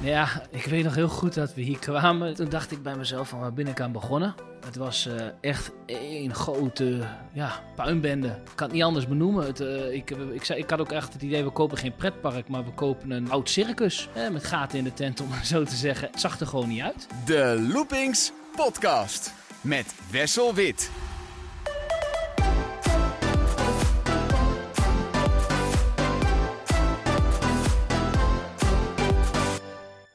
Ja, ik weet nog heel goed dat we hier kwamen. Toen dacht ik bij mezelf van waar ben ik aan begonnen? Het was uh, echt één grote ja, puinbende. Ik kan het niet anders benoemen. Het, uh, ik, ik, zei, ik had ook echt het idee, we kopen geen pretpark, maar we kopen een oud circus. Hè, met gaten in de tent, om zo te zeggen. Het zag er gewoon niet uit. De Loopings Podcast met Wessel Wit.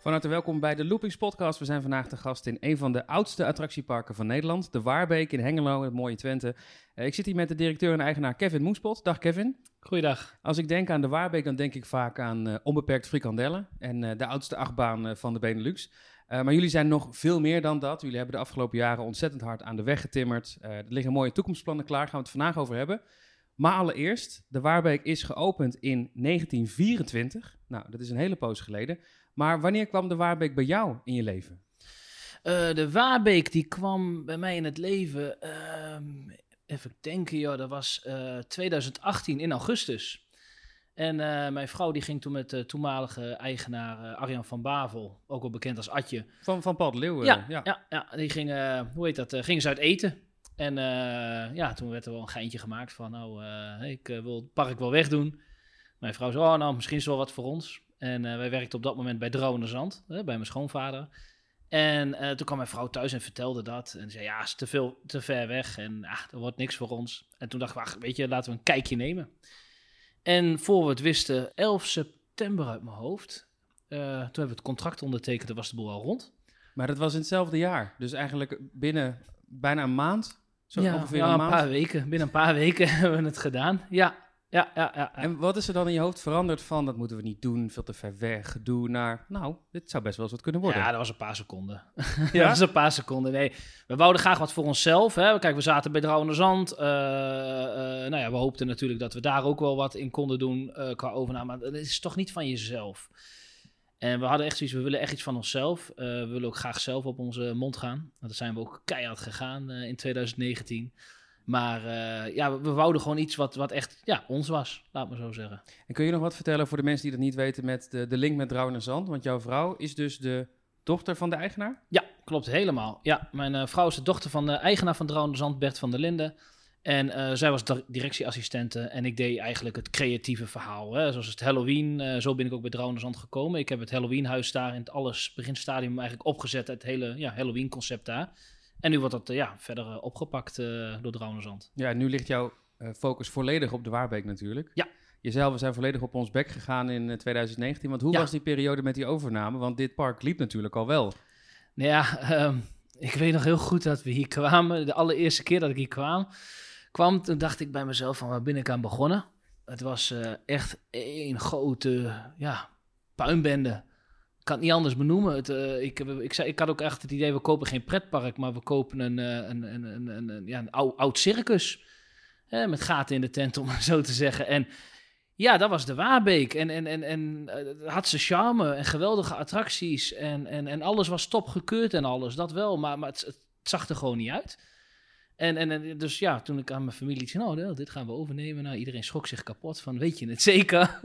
Van harte welkom bij de Loopings Podcast. We zijn vandaag de gast in een van de oudste attractieparken van Nederland, de Waarbeek in Hengelo, het mooie Twente. Uh, ik zit hier met de directeur en eigenaar Kevin Moespot. Dag Kevin. Goeiedag. Als ik denk aan de Waarbeek, dan denk ik vaak aan uh, onbeperkt frikandellen en uh, de oudste achtbaan van de Benelux. maar jullie zijn nog veel meer dan dat. Jullie hebben de afgelopen jaren ontzettend hard aan de weg getimmerd. er liggen mooie toekomstplannen klaar, gaan we het vandaag over hebben. Maar allereerst, de Waarbeek is geopend in 1924. Nou, dat is een hele poos geleden. Maar wanneer kwam de Waarbeek bij jou in je leven? Uh, de Waarbeek die kwam bij mij in het leven, uh, even denken, joh, dat was uh, 2018 in augustus. En uh, mijn vrouw die ging toen met de toenmalige eigenaar Arjan van Bavel, ook wel bekend als Atje. Van, van Paul Leeuwen? Ja, ja. ja, ja die gingen, hoe heet dat, gingen ze uit eten. En ja, toen werd er wel een geintje gemaakt van, nou, ik wil het park wel wegdoen. Mijn vrouw zei, oh nou, misschien is wel wat voor ons. En uh, wij werkten op dat moment bij Dronenzand, hè, bij mijn schoonvader. En uh, toen kwam mijn vrouw thuis en vertelde dat. En zei, ja, het is te, veel, te ver weg en ah, er wordt niks voor ons. En toen we, ach, weet je, laten we een kijkje nemen. En voor we het wisten, 11 september uit mijn hoofd, uh, toen hebben we het contract ondertekend, toen was de boel al rond. Maar dat was in hetzelfde jaar, dus eigenlijk binnen bijna een maand? Zo ja, ongeveer ja, een maand? paar weken. Binnen een paar weken hebben we het gedaan, ja. Ja, ja, ja. En wat is er dan in je hoofd veranderd van dat moeten we niet doen, veel te ver weg, gedoe naar, nou, dit zou best wel eens wat kunnen worden. Ja, dat was een paar seconden. Ja? dat was een paar seconden. Nee, we wouden graag wat voor onszelf. Hè. Kijk, we zaten bij Drouwende Zand. Uh, uh, nou ja, we hoopten natuurlijk dat we daar ook wel wat in konden doen uh, qua overname. Maar dat is toch niet van jezelf. En we hadden echt zoiets, we willen echt iets van onszelf. Uh, we willen ook graag zelf op onze mond gaan. Dat zijn we ook keihard gegaan uh, in 2019. Maar uh, ja, we wouden gewoon iets wat, wat echt ja, ons was, laat maar zo zeggen. En kun je nog wat vertellen voor de mensen die dat niet weten met de, de link met Drouwen en Zand? Want jouw vrouw is dus de dochter van de eigenaar? Ja, klopt helemaal. Ja, mijn uh, vrouw is de dochter van de eigenaar van Drouwen en Zand, Bert van der Linden. En uh, zij was directieassistente en ik deed eigenlijk het creatieve verhaal. Hè. Zoals het Halloween, zo ben ik ook bij Drouwen en Zand gekomen. Ik heb het Halloweenhuis daar in het alles beginstadium eigenlijk opgezet. Het hele ja, Halloween concept daar. En nu wordt dat uh, ja, verder uh, opgepakt uh, door Drouwenzand. Ja, nu ligt jouw focus volledig op de Waarbeek natuurlijk. Ja. Jezelf, we zijn volledig op ons bek gegaan in 2019. Want hoe Ja. was die periode met die overname? Want dit park liep natuurlijk al wel. Nou ja, ehm, ik weet nog heel goed dat we hier kwamen. De allereerste keer dat ik hier kwam, kwam toen dacht ik bij mezelf van waar ben ik aan begonnen? Het was eh, echt één grote ja, puinbende. Ik kan het niet anders benoemen. Het, eh, ik, ik, zei, ik had ook echt het idee, we kopen geen pretpark, maar we kopen een, eh, een, een, een, een, ja, een oud, oud circus. Met gaten in de tent, om het zo te zeggen. En ja, dat was de Waarbeek. En, en, en, en eh, had ze charme en geweldige attracties. En, en, en alles was top gekeurd en alles, dat wel. Maar, maar het zag er gewoon niet uit. En, en, en dus ja, toen ik aan mijn familie zei, nou, dit gaan we overnemen. Nou, iedereen schrok zich kapot van, weet je het zeker?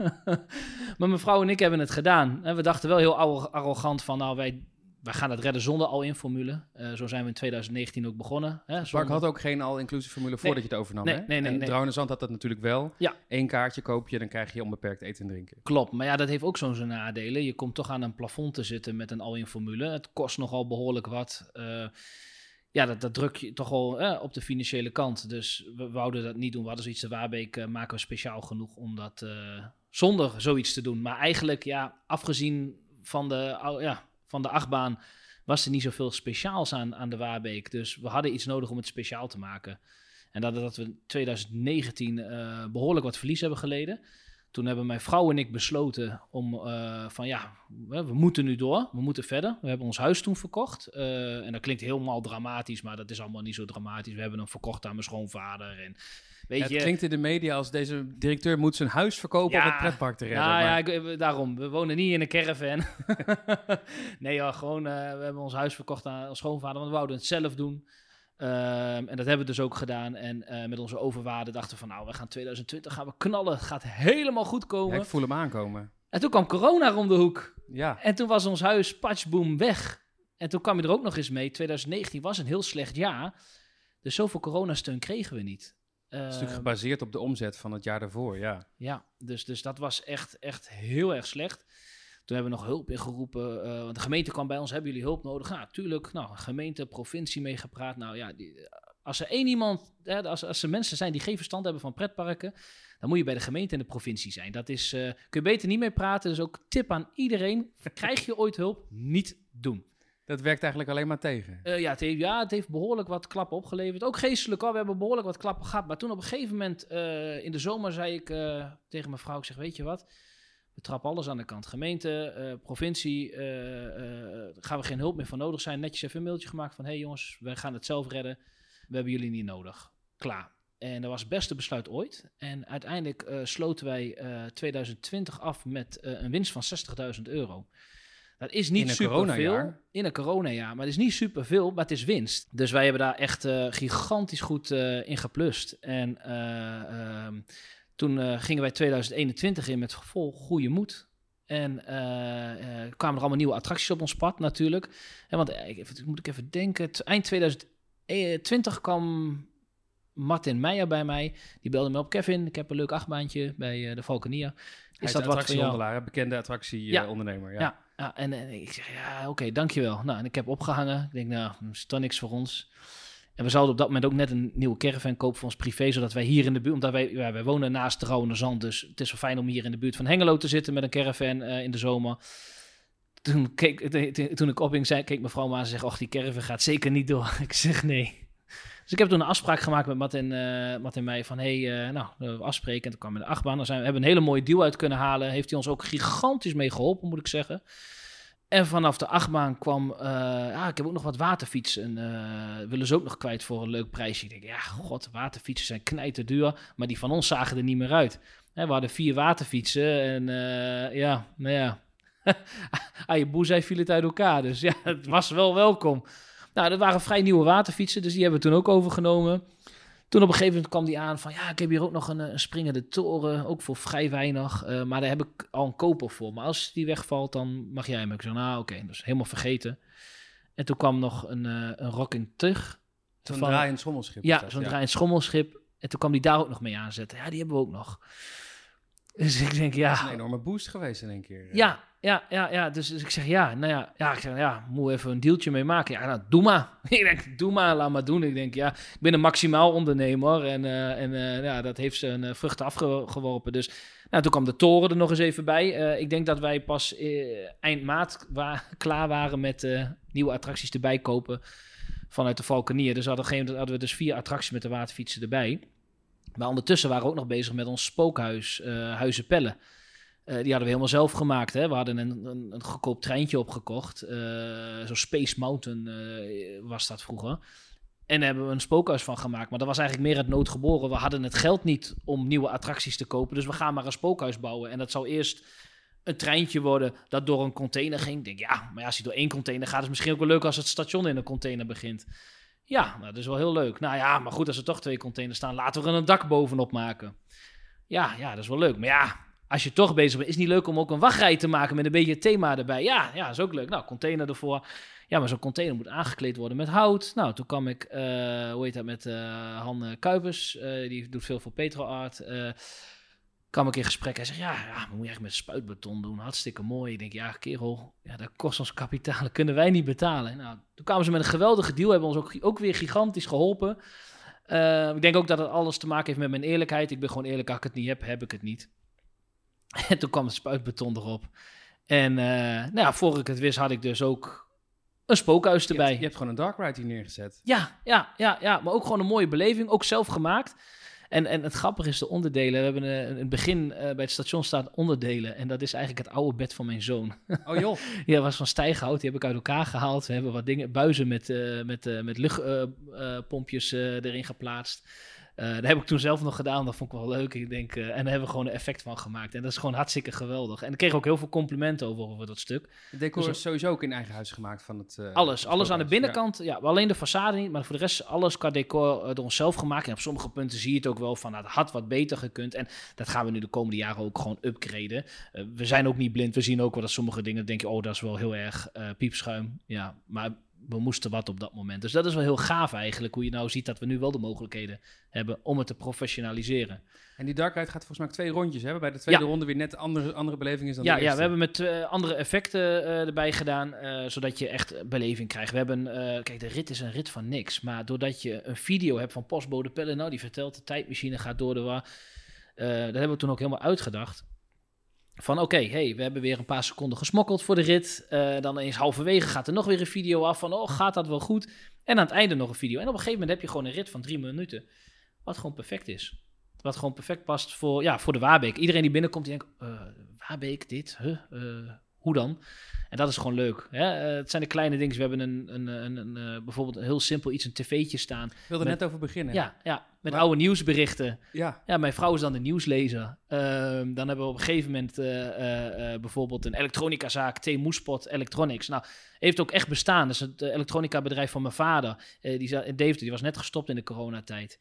maar mijn vrouw en ik hebben het gedaan. En we dachten wel heel arrogant van, nou, wij, wij gaan het redden zonder al-in-formule. Uh, zo zijn we in 2019 ook begonnen. Hè, Het park had ook geen all-inclusive formule voordat je het overnam, Nee, hè? nee, nee, En nee. Drouwen en Zand had dat natuurlijk wel. Ja. Eén kaartje koop je, dan krijg je onbeperkt eten en drinken. Klopt, maar ja, dat heeft ook zo'n nadelen. Je komt toch aan een plafond te zitten met een all-in formule. Het kost nogal behoorlijk wat. Uh, ja, dat, dat druk je toch wel eh, op de financiële kant. Dus we wouden dat niet doen. We hadden zoiets, de Waarbeek uh, maken we speciaal genoeg om dat uh, zonder zoiets te doen. Maar eigenlijk, ja, afgezien van de, ja, van de achtbaan, was er niet zoveel speciaals aan, aan de Waarbeek. Dus we hadden iets nodig om het speciaal te maken. En dat, dat we in 2019 uh, behoorlijk wat verlies hebben geleden. Toen hebben mijn vrouw en ik besloten om uh, van ja, we moeten nu door, we moeten verder. We hebben ons huis toen verkocht. Uh, en dat klinkt helemaal dramatisch, maar dat is allemaal niet zo dramatisch. We hebben hem verkocht aan mijn schoonvader. En, weet het je, klinkt in de media als deze directeur moet zijn huis verkopen Ja, om het pretpark te redden. Ja, maar- ja ik, daarom. We wonen niet in een caravan. nee, gewoon, uh, we hebben ons huis verkocht aan ons schoonvader, want we wouden het zelf doen. Um, en dat hebben we dus ook gedaan. En uh, met onze overwaarde dachten we van, nou, we gaan 2020 gaan we knallen. Het gaat helemaal goed komen. Ja, ik voel hem aankomen. En toen kwam corona om de hoek. Ja. En toen was ons huis patchboom weg. En toen kwam je er ook nog eens mee. 2019 was een heel slecht jaar. Dus zoveel coronasteun kregen we niet. Het is natuurlijk Ehm, gebaseerd op de omzet van het jaar daarvoor, ja. ja, dus, dus dat was echt, echt heel erg slecht. Toen hebben we nog hulp ingeroepen. eh want de gemeente kwam bij ons, hebben jullie hulp nodig? Nou, tuurlijk. Nou, gemeente, provincie meegepraat. Nou ja, die, als er één iemand, hè, als, als er mensen zijn die geen verstand hebben van pretparken, dan moet je bij de gemeente en de provincie zijn. Dat is, eh, kun je beter niet mee praten. Dus ook tip aan iedereen, krijg je ooit hulp? Niet doen. Dat werkt eigenlijk alleen maar tegen. Eh, ja, het heeft, ja, het heeft behoorlijk wat klappen opgeleverd. Ook geestelijk al, we hebben behoorlijk wat klappen gehad. Maar toen op een gegeven moment in de zomer zei ik tegen mijn vrouw, ik zeg, weet je wat? We trappen alles aan de kant. Gemeente, eh, provincie, eh, eh, gaan we geen hulp meer van nodig zijn. Netjes even een mailtje gemaakt van, hé hey jongens, wij gaan het zelf redden. We hebben jullie niet nodig. Klaar. En dat was het beste besluit ooit. En uiteindelijk sloten wij eh, 2020 af met een winst van 60.000 euro. Dat is niet In een super coronajaar? veel. In een coronajaar. Maar het is niet super veel, maar het is winst. Dus wij hebben daar echt gigantisch goed in geplust. En eh, ehm, toen eh, gingen wij 2021 in met vol goede moed. En eh, eh, kwamen er allemaal nieuwe attracties op ons pad natuurlijk. En want ik, moet ik even denken. Eind 2020 kwam Martin Meijer bij mij. Die belde me op. Kevin, ik heb een leuk achtbaantje bij de Valkenia. Hij is dat wat voor jou? bekende attractieondernemer. Ja. Ja, ja, en, eh, ik zeg, ja, oké, dankjewel. Nou, en ik heb opgehangen. Ik denk, nou, is toch niks voor ons. En we zouden op dat moment ook net een nieuwe caravan kopen voor ons privé, zodat wij hier in de buurt, omdat wij, ja, wij wonen naast de Rauwe Zand, dus het is wel fijn om hier in de buurt van Hengelo te zitten met een caravan eh, in de zomer. Toen, keek, toen ik opging, zei, keek mevrouw me aan en zei, och, die caravan gaat zeker niet door. ik zeg, nee. Dus ik heb toen een afspraak gemaakt met Martin, eh Martin Meijer van, hey, eh, nou, we afspreken. En toen kwam in de achtbaan. Dan zijn we, hebben een hele mooie deal uit kunnen halen. Heeft hij ons ook gigantisch mee geholpen, moet ik zeggen. En vanaf de achtbaan kwam, eh, ja, ik heb ook nog wat waterfietsen. eh willen ze ook nog kwijt voor een leuk prijsje. Ik denk, ja, god, waterfietsen zijn knijter duur. Maar die van ons zagen er niet meer uit. Hè, we hadden vier waterfietsen en eh, ja, nou ja. Aan je boezij viel het uit elkaar. Dus ja, het was wel welkom. Nou, dat waren vrij nieuwe waterfietsen, dus die hebben we toen ook overgenomen. Toen op een gegeven moment kwam die aan van, ja, ik heb hier ook nog een, eh, een springende toren, ook voor vrij weinig. eh, maar daar heb ik al een koper voor. Maar als die wegvalt, dan mag jij hem. Ik zei, nou oké, dus helemaal vergeten. En toen kwam nog een, eh een rocking terug. Zo'n draaiend schommelschip. Ja, zo'n draaiend schommelschip. En toen kwam die daar ook nog mee aanzetten. Ja, die hebben we ook nog. Dus ik denk, Dat is een ja, enorme boost geweest in één keer. ja, ja, ja, ja. Dus, dus ik zeg, ja, nou ja, ja, ik zeg, ja, moet even een deeltje mee maken. Ja, nou, doe maar. ik denk, doe maar, laat maar doen. Ik denk, ja, ik ben een maximaal ondernemer. En, eh, en eh, ja, dat heeft zijn eh, vruchten afgeworpen. Dus nou, toen kwam de toren er nog eens even bij. Eh, ik denk dat wij pas eh, eind maart wa- klaar waren met eh, nieuwe attracties erbij kopen vanuit de Valkenier. Dus hadden, op een gegeven moment hadden we dus vier attracties met de waterfietsen erbij. Maar ondertussen waren we ook nog bezig met ons spookhuis, eh Huizen Pellen. Eh, die hadden we helemaal zelf gemaakt. Hè? We hadden een, een, een goedkoop treintje opgekocht. Zo'n Space Mountain was dat vroeger. En daar hebben we een spookhuis van gemaakt. Maar dat was eigenlijk meer uit nood geboren. We hadden het geld niet om nieuwe attracties te kopen. Dus we gaan maar een spookhuis bouwen. En dat zou eerst een treintje worden dat door een container ging. Ik denk, ja, maar als hij door één container gaat... is het misschien ook wel leuk als het station in een container begint. Ja, nou, dat is wel heel leuk. Nou ja, maar goed, als er toch twee containers staan... laten we er een dak bovenop maken. Ja, ja, dat is wel leuk. Maar ja, als je toch bezig bent, is het niet leuk om ook een wachtrij te maken met een beetje thema erbij. Ja, ja, is ook leuk. Nou, container ervoor. Ja, maar zo'n container moet aangekleed worden met hout. Nou, toen kwam ik, eh, hoe heet dat, met eh Han eh, Kuipers. die doet veel voor PetroArt. eh kwam ik in gesprek. Hij zegt, ja, ja, moet je echt met spuitbeton doen. Hartstikke mooi. Ik denk, ja, kerel, ja, dat kost ons kapitaal. Dat kunnen wij niet betalen. Nou, toen kwamen ze met een geweldige deal. Hebben ons ook, ook weer gigantisch geholpen. Eh, ik denk ook dat het alles te maken heeft met mijn eerlijkheid. Ik ben gewoon eerlijk. Als ik het niet heb, heb ik het niet. En toen kwam het spuitbeton erop. En eh, nou ja, voor ik het wist, had ik dus ook een spookhuis Je erbij. hebt, je hebt gewoon een dark ride hier neergezet. Ja, ja, ja, ja, maar ook gewoon een mooie beleving. Ook zelf gemaakt. En, en het grappige is de onderdelen. We hebben een, een begin eh, bij het station staan onderdelen. En dat is eigenlijk het oude bed van mijn zoon. Oh joh. Ja, was van stijghout. Die heb ik uit elkaar gehaald. We hebben wat dingen, buizen met, eh met, eh met luchtpompjes erin geplaatst. Eh, dat heb ik toen zelf nog gedaan, dat vond ik wel leuk. Ik denk, eh, en daar hebben we gewoon een effect van gemaakt. En dat is gewoon hartstikke geweldig. En ik kreeg ook heel veel complimenten over, over dat stuk. Het decor Dus- is sowieso ook in eigen huis gemaakt van het... eh, Alles, het alles aan de binnenkant. Ja. alleen de façade niet, maar voor de rest alles qua decor door onszelf gemaakt. En op sommige punten zie je het ook wel van, nou, het had wat beter gekund. En dat gaan we nu de komende jaren ook gewoon upgraden. We zijn ook niet blind. We zien ook wel dat sommige dingen, denk je, oh, dat is wel heel erg piepschuim. Ja, maar we moesten wat op dat moment. Dus dat is wel heel gaaf eigenlijk, hoe je nou ziet dat we nu wel de mogelijkheden hebben om het te professionaliseren. En die Dark Ride gaat volgens mij twee rondjes hebben. Bij de tweede Ja. ronde weer net andere, andere beleving is dan Ja, de ja, eerste. we hebben met eh, andere effecten eh, erbij gedaan, eh, zodat je echt beleving krijgt. We hebben, kijk, de rit is een rit van niks, maar doordat je een video hebt van postbode Pelle, nou, die vertelt de tijdmachine gaat door de war. Dat hebben we toen ook helemaal uitgedacht. Van oké, hey, we hebben weer een paar seconden gesmokkeld voor de rit. Eh, dan eens halverwege gaat er nog weer een video af van, oh, gaat dat wel goed? En aan het einde nog een video. En op een gegeven moment heb je gewoon een rit van drie minuten, wat gewoon perfect is. Wat gewoon perfect past voor, ja, voor de Waarbeek. Iedereen die binnenkomt, die denkt, eh, Waarbeek, dit, huh, eh, hoe dan? En dat is gewoon leuk. Hè? Eh, het zijn de kleine dingen. We hebben een, een, een, een, eh, bijvoorbeeld een heel simpel iets, een tv'tje staan. Ik wilde met- net over beginnen. Ja, ja met Maar- oude nieuwsberichten. ja. Ja, mijn vrouw is dan de nieuwslezer. Ehm, dan hebben we op een gegeven moment eh, bijvoorbeeld een elektronicazaak, T. Moespot Electronics. Nou, heeft ook echt bestaan. Dat is het elektronica bedrijf van mijn vader. Die Deventer, die was net gestopt in de coronatijd.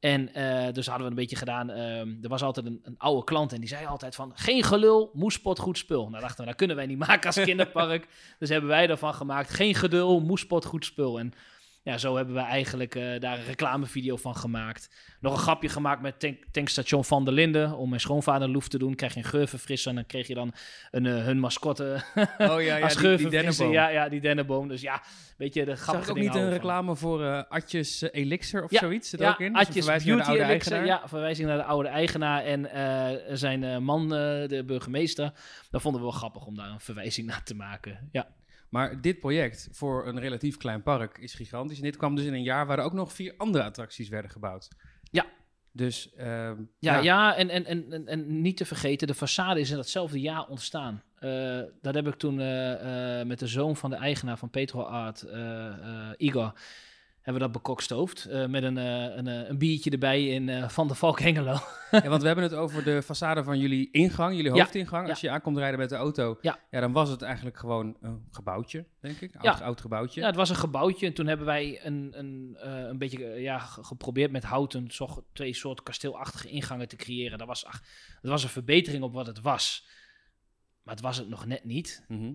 En eh, dus hadden we een beetje gedaan. ehm, er was altijd een, een oude klant en die zei altijd van... geen gelul, moespot, goed spul. Nou dachten we, dat kunnen wij niet maken als kinderpark. dus hebben wij ervan gemaakt. Geen gedul, moespot, goed spul. En ja, zo hebben we eigenlijk eh, daar een reclamevideo van gemaakt. Nog een grapje gemaakt met tank, tankstation Van der Linden. Om mijn schoonvader loef te doen. Krijg je een geurverfrisser. En dan kreeg je dan een, eh, hun mascotte Oh ja, ja als die, die geurverfrisser. dennenboom. Ja, ja, die dennenboom. Dus ja, weet je, de Zag grappige ik ook niet een van. reclame voor eh Atjes Elixir of Ja, zoiets? Zit ja, ook in? Dus Atjes verwijzing naar de Beauty oude Elixir, eigenaar? Ja, verwijzing naar de oude eigenaar en zijn man, de burgemeester. Dat vonden we wel grappig om daar een verwijzing naar te maken. Ja, Maar dit project voor een relatief klein park is gigantisch. En dit kwam dus in een jaar waar er ook nog vier andere attracties werden gebouwd. Ja. Dus ehm, ja, ja. en, en, en, en, en niet te vergeten, de façade is in datzelfde jaar ontstaan. Eh, dat heb ik toen eh, eh, met de zoon van de eigenaar van Petro Art, Igor, hebben we dat bekokstoofd. eh, met een, eh, een, eh, een biertje erbij in Van de Valk Hengelo. Ja, want we hebben het over de façade van jullie ingang, jullie Ja, hoofdingang. Als je aankomt rijden met de auto, Ja. dan was het eigenlijk gewoon een gebouwtje, denk ik. Oud, oud gebouwtje. Ja, het was een gebouwtje en toen hebben wij een, een, een beetje ja, ge- geprobeerd met houten twee soort kasteelachtige ingangen te creëren. Dat was, ach, dat was een verbetering op wat het was. Maar het was het nog net niet. Mhm.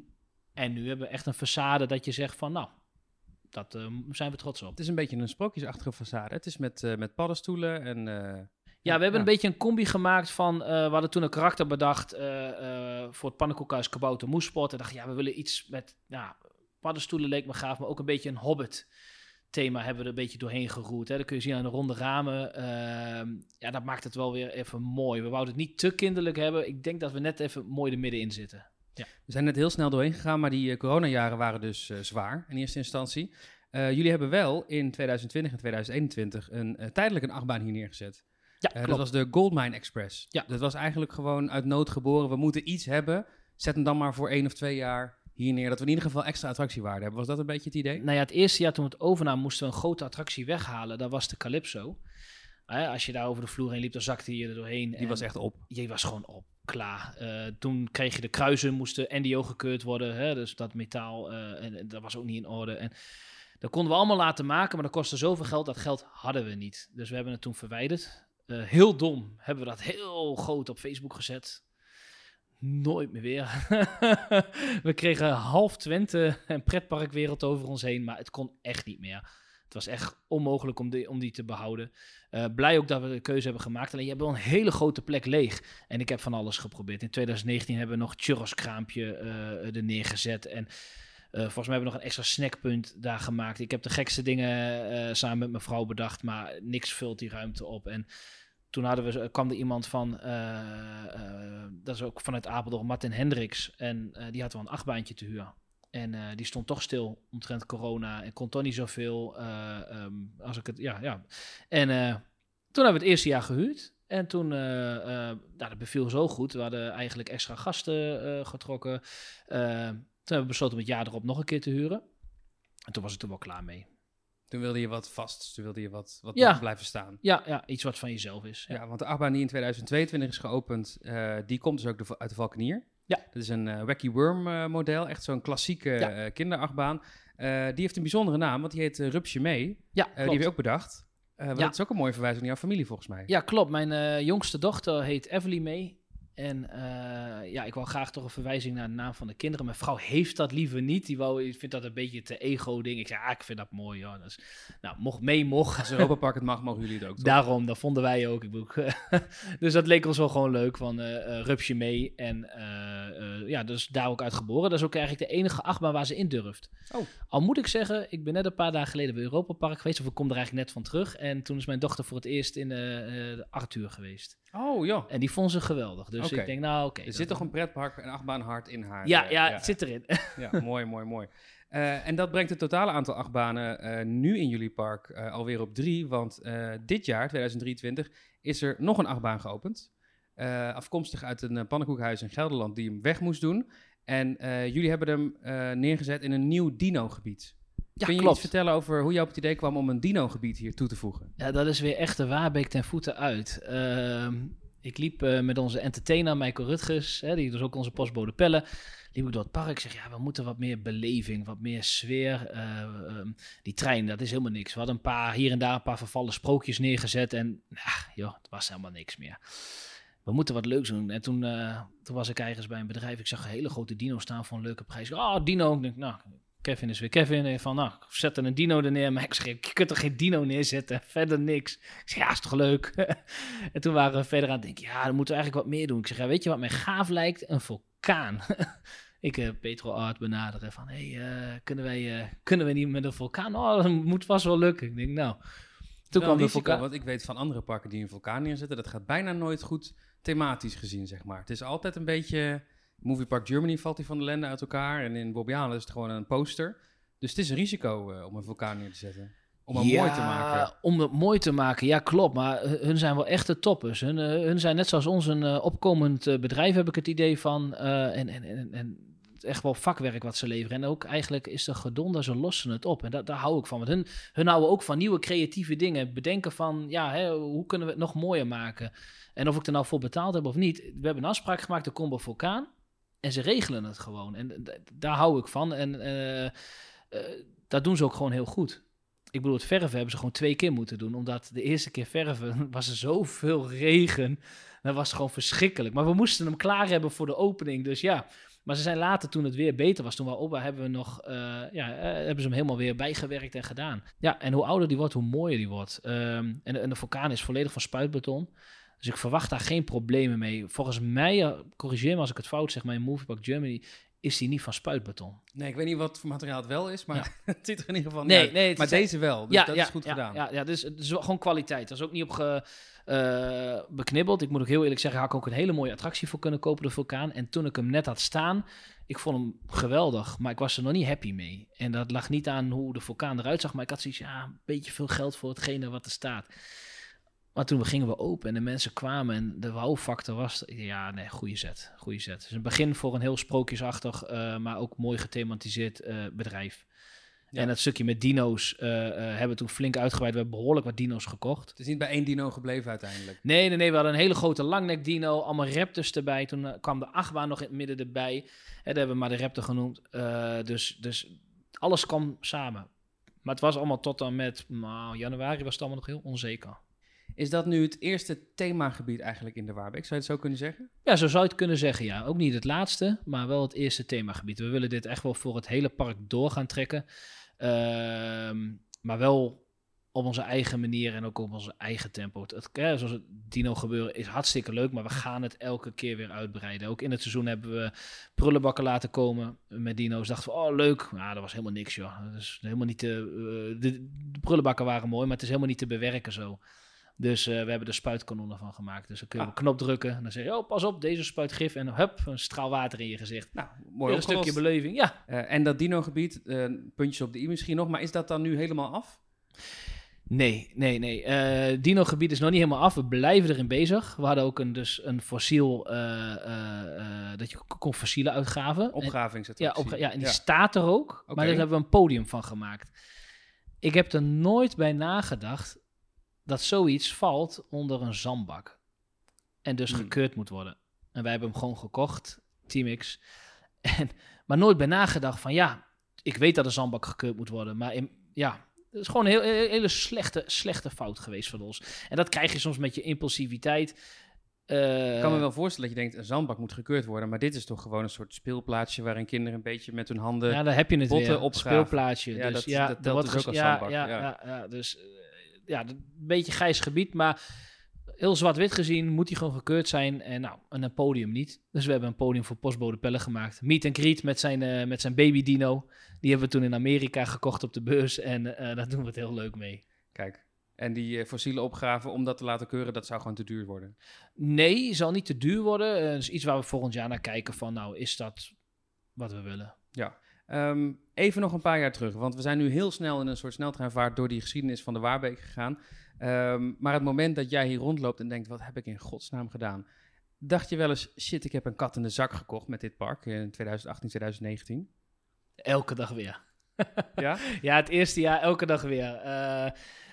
En nu hebben we echt een façade dat je zegt van nou, dat eh, zijn we trots op. Het is een beetje een sprookjesachtige façade. Het is met, eh, met paddenstoelen en... eh, Ja, we hebben Ja. een beetje een combi gemaakt van, we hadden toen een karakter bedacht voor het pannenkoekhuis Kabouter Moespot. En dachten, ja, we willen iets met, ja, paddenstoelen leek me gaaf, maar ook een beetje een hobbit thema hebben we er een beetje doorheen geroerd. Hè. Dat kun je zien aan de ronde ramen. Ehm, ja, dat maakt het wel weer even mooi. We wouden het niet te kinderlijk hebben. Ik denk dat we net even mooi er middenin zitten. We zijn net heel snel doorheen gegaan, maar die eh, coronajaren waren dus eh, zwaar in eerste instantie. Eh, jullie hebben wel in 2020 en 2021 een, tijdelijk een achtbaan hier neergezet. Ja, dat was de Goldmine Express. Ja. Dat was eigenlijk gewoon uit nood geboren. We moeten iets hebben. Zet hem dan maar voor één of twee jaar hier neer. Dat we in ieder geval extra attractiewaarde hebben. Was dat een beetje het idee? Nou ja, het eerste jaar toen we het overnamen, moesten we een grote attractie weghalen. Dat was de Calypso. Als je daar over de vloer heen liep, dan zakte je er doorheen. Die en- was echt op. je was gewoon op, klaar. Eh, toen kreeg je de kruisen, moesten NDO gekeurd worden, hè, dus dat metaal, eh, en, dat was ook niet in orde. En dat konden we allemaal laten maken, maar dat kostte zoveel geld, dat geld hadden we niet. Dus we hebben het toen verwijderd. Eh, heel dom hebben we dat heel groot op Facebook gezet. Nooit meer weer. we kregen half Twente en pretparkwereld over ons heen, maar het kon echt niet meer. Het was echt onmogelijk om die, om die te behouden. Eh, blij ook dat we de keuze hebben gemaakt. Alleen je hebt wel een hele grote plek leeg. En ik heb van alles geprobeerd. In 2019 hebben we nog churros kraampje eh, er neergezet. En eh, volgens mij hebben we nog een extra snackpunt daar gemaakt. Ik heb de gekste dingen samen met mijn vrouw bedacht. Maar niks vult die ruimte op. En toen hadden we, kwam er iemand van, dat is ook vanuit Apeldoorn, Martin Hendricks. En die had wel een achtbaantje te huur. En eh, die stond toch stil omtrent corona en kon toch niet zoveel. ehm, als ik het, ja, ja. En eh, toen hebben we het eerste jaar gehuurd. En toen, nou, dat beviel zo goed. We hadden eigenlijk extra gasten getrokken. Toen hebben we besloten om het jaar erop nog een keer te huren. En toen was ik er wel klaar mee. Toen wilde je wat vast, toen wilde je wat, wat Ja. blijven staan. Ja, ja, iets wat van jezelf is. Ja, Ja. want de achtbaan die in 2022 is geopend, die komt dus ook de- uit de Valkenier. Ja. Dat is een eh, Wacky Worm eh, model, echt zo'n klassieke Ja. eh, kinderachtbaan. Die heeft een bijzondere naam, want die heet Rupsje Mee. Ja, die heb je ook bedacht. Ja. Dat is ook een mooie verwijzing naar jouw familie volgens mij. Ja, klopt. Mijn jongste dochter heet Everly May. En eh, ja, ik wou graag toch een verwijzing naar de naam van de kinderen. Mijn vrouw heeft dat liever niet. Die wou, ik vind dat een beetje te ego-ding. Ik zei, ah, ik vind dat mooi. Dat is, nou, mocht mee, mocht. Als Europa Park het mag, mogen jullie het ook. toch? Daarom, dat vonden wij ook. Ik bedoel, dus dat leek ons wel gewoon leuk van eh, Rupsje mee. En eh, ja, dus daar ook uit geboren. Dat is ook eigenlijk de enige achtbaan waar ze in durft. Oh. Al moet ik zeggen, ik ben net een paar dagen geleden bij Europa Park geweest. Of ik kom er eigenlijk net van terug. En toen is mijn dochter voor het eerst in de Arthur geweest. Oh ja, En die vond ze geweldig. Dus Oké. ik denk, nou oké. er zit toch een pretpark, een achtbaan hard in haar. Ja, eh, ja, het zit erin. Ja, mooi, mooi, mooi. Eh, en dat brengt het totale aantal achtbanen eh, nu in jullie park eh, alweer op drie. Want dit jaar, 2023, is er nog een achtbaan geopend. Afkomstig uit een pannenkoekhuis in Gelderland die hem weg moest doen. En jullie hebben hem neergezet in een nieuw dino-gebied. Ja, Kun je klopt. iets vertellen over hoe je op het idee kwam om een dino-gebied hier toe te voegen? Ja, dat is weer echt de Waarbeek ten voeten uit. Ehm, ik liep eh, met onze entertainer Michael Rutgers, hè, die dus ook onze postbode Pelle, liep ik door het park. Ik zeg, ja, we moeten wat meer beleving, wat meer sfeer. Eh, ehm, die trein, dat is helemaal niks. We hadden een paar, hier en daar een paar vervallen sprookjes neergezet en, nou, joh, het was helemaal niks meer. We moeten wat leuks doen. En toen, eh, toen was ik ergens bij een bedrijf. Ik zag een hele grote dino staan voor een leuke prijs. Ah, dino. Ik denk, nou, Kevin is weer Kevin. En van, nou, zet er een dino er neer. Maar ik zeg, je kunt er geen dino neerzetten. Verder niks. Ik zeg, ja, is toch leuk? en toen waren we verder aan het denken, ja, dan moeten we eigenlijk wat meer doen. Ik zeg, ja, weet je wat mij gaaf lijkt? Een vulkaan. ik uh, Petro Art benaderen van, hey, uh, kunnen, wij, uh, kunnen we niet met een vulkaan? Oh, dat moet vast wel lukken. Ik denk, nou. Toen kwam de risico, vulkaan. Want ik weet van andere parken die een vulkaan neerzetten, dat gaat bijna nooit goed thematisch gezien, zeg maar. Het is altijd een beetje... Movie Park Germany valt die van de lenden uit elkaar. En in Bobbejaanland is het gewoon een poster. Dus het is een risico uh, om een vulkaan neer te zetten. Om hem ja, mooi te maken. Om het mooi te maken, ja klopt. Maar hun zijn wel echte toppers. Hun, uh, hun zijn net zoals ons een uh, opkomend bedrijf, heb ik het idee van. eh, en, en, en, en echt wel vakwerk wat ze leveren. En ook eigenlijk is de gedonder, ze lossen het op. En dat, daar hou ik van. Want hun, hun houden ook van nieuwe creatieve dingen. Bedenken van, ja, hè, hoe kunnen we het nog mooier maken? En of ik er nou voor betaald heb of niet. We hebben een afspraak gemaakt, de Combo Vulkaan. En ze regelen het gewoon. En daar hou ik van. En uh, uh, dat doen ze ook gewoon heel goed. Ik bedoel, het verven hebben ze gewoon twee keer moeten doen. Omdat de eerste keer verven was er zoveel regen. Dat was gewoon verschrikkelijk. Maar we moesten hem klaar hebben voor de opening. Dus ja. Maar ze zijn later, toen het weer beter was, toen we op hebben we nog, uh, ja, hebben ze hem helemaal weer bijgewerkt en gedaan. Ja, en hoe ouder die wordt, hoe mooier die wordt. Um, en, en de vulkaan is volledig van spuitbeton. Dus ik verwacht daar geen problemen mee. Volgens mij, uh, corrigeer me als ik het fout zeg, maar in Movie Park Germany is die niet van spuitbeton. Nee, ik weet niet wat voor materiaal het wel is, maar ja. het ziet er in ieder geval nee, niet nee, uit. Maar deze wel, dus ja, dat ja, is goed gedaan. Ja, ja dus het is gewoon kwaliteit. Dat is ook niet op ge, uh, beknibbeld. Ik moet ook heel eerlijk zeggen, had ik ook een hele mooie attractie voor kunnen kopen, de vulkaan. En toen ik hem net had staan, ik vond hem geweldig, maar ik was er nog niet happy mee. En dat lag niet aan hoe de vulkaan eruit zag, maar ik had zoiets, ja, een beetje veel geld voor hetgene wat er staat. Maar toen gingen we open en de mensen kwamen en de wow-factor was... Ja, nee, goede zet. Goede zet. Dus een begin voor een heel sprookjesachtig, uh, maar ook mooi gethematiseerd uh, bedrijf. Ja. En dat stukje met dino's uh, hebben we toen flink uitgebreid. We hebben behoorlijk wat dino's gekocht. Het is niet bij één dino gebleven uiteindelijk. Nee, nee, nee. We hadden een hele grote langnek dino. Allemaal raptors erbij. Toen kwam de achtbaan nog in het midden erbij. En dat hebben we maar de raptor genoemd. Dus, dus alles kwam samen. Maar het was allemaal tot dan met nou, januari was het allemaal nog heel onzeker. Is dat nu het eerste themagebied eigenlijk in de Waarbeek? Zou je het zo kunnen zeggen? Ja, zo zou je het kunnen zeggen, ja. Ook niet het laatste, maar wel het eerste themagebied. We willen dit echt wel voor het hele park door gaan trekken. Uh, maar wel op onze eigen manier en ook op onze eigen tempo. Ja, zoals het dino gebeuren is hartstikke leuk, maar we gaan het elke keer weer uitbreiden. Ook in het seizoen hebben we prullenbakken laten komen met dino's. Dachten we, oh leuk. Nou, dat was helemaal niks, joh. Dat is helemaal niet te, uh, de, de prullenbakken waren mooi, maar het is helemaal niet te bewerken zo. Dus uh, we hebben er spuitkanonnen van gemaakt. Dus dan kun je ah. op een knop drukken. En dan zeg je, oh, pas op, deze spuit gif. En hup, een straal water in je gezicht. Nou, mooi Een stukje beleving, ja. Uh, en dat dino-gebied, uh, puntjes op de i misschien nog. Maar is dat dan nu helemaal af? Nee, nee, nee. Uh, dino-gebied is nog niet helemaal af. We blijven erin bezig. We hadden ook een, dus een fossiel, dat je kon fossielen uitgraven. Opgraving ja, opgra ja, en die ja. staat er ook. Okay. Maar daar hebben we een podium van gemaakt. Ik heb er nooit bij nagedacht dat zoiets valt onder een zandbak. En dus Hmm. gekeurd moet worden. En wij hebben hem gewoon gekocht, Team X. En, maar nooit bij nagedacht van ja, ik weet dat een zandbak gekeurd moet worden. Maar in, ja, het is gewoon een heel, heel- hele slechte, slechte fout geweest van ons. En dat krijg je soms met je impulsiviteit. Eh, Ik kan me wel voorstellen dat je denkt, een zandbak moet gekeurd worden. Maar dit is toch gewoon een soort speelplaatsje waarin kinderen een beetje met hun handen... Ja, daar heb je het botten weer. opgraven. Speelplaatsje. Ja, dus dat- ja, dat telt dus ook als ja, zandbak, Ja, ja. ja. Ja, dus eh, ja, een beetje grijs gebied, maar heel zwart-wit gezien moet hij gewoon gekeurd zijn. En nou, en een podium niet. Dus we hebben een podium voor postbode pellen gemaakt. Meet and greet met zijn, eh, met zijn baby dino. Die hebben we toen in Amerika gekocht op de beurs. En eh, daar doen we het heel leuk mee. Kijk, en die eh, fossiele opgraven, om dat te laten keuren, dat zou gewoon te duur worden. Nee, zal niet te duur worden. Dat is iets waar we volgend jaar naar kijken van, nou, is dat wat we willen? Ehm, even nog een paar jaar terug, want we zijn nu heel snel in een soort sneltreinvaart door die geschiedenis van de Waarbeek gegaan. Ehm, maar het moment dat jij hier rondloopt en denkt, wat heb ik in godsnaam gedaan? Dacht je wel eens, shit, ik heb een kat in de zak gekocht met dit park in 2018, 2019? Elke dag weer. Ja? Ja, het eerste jaar elke dag weer. Eh,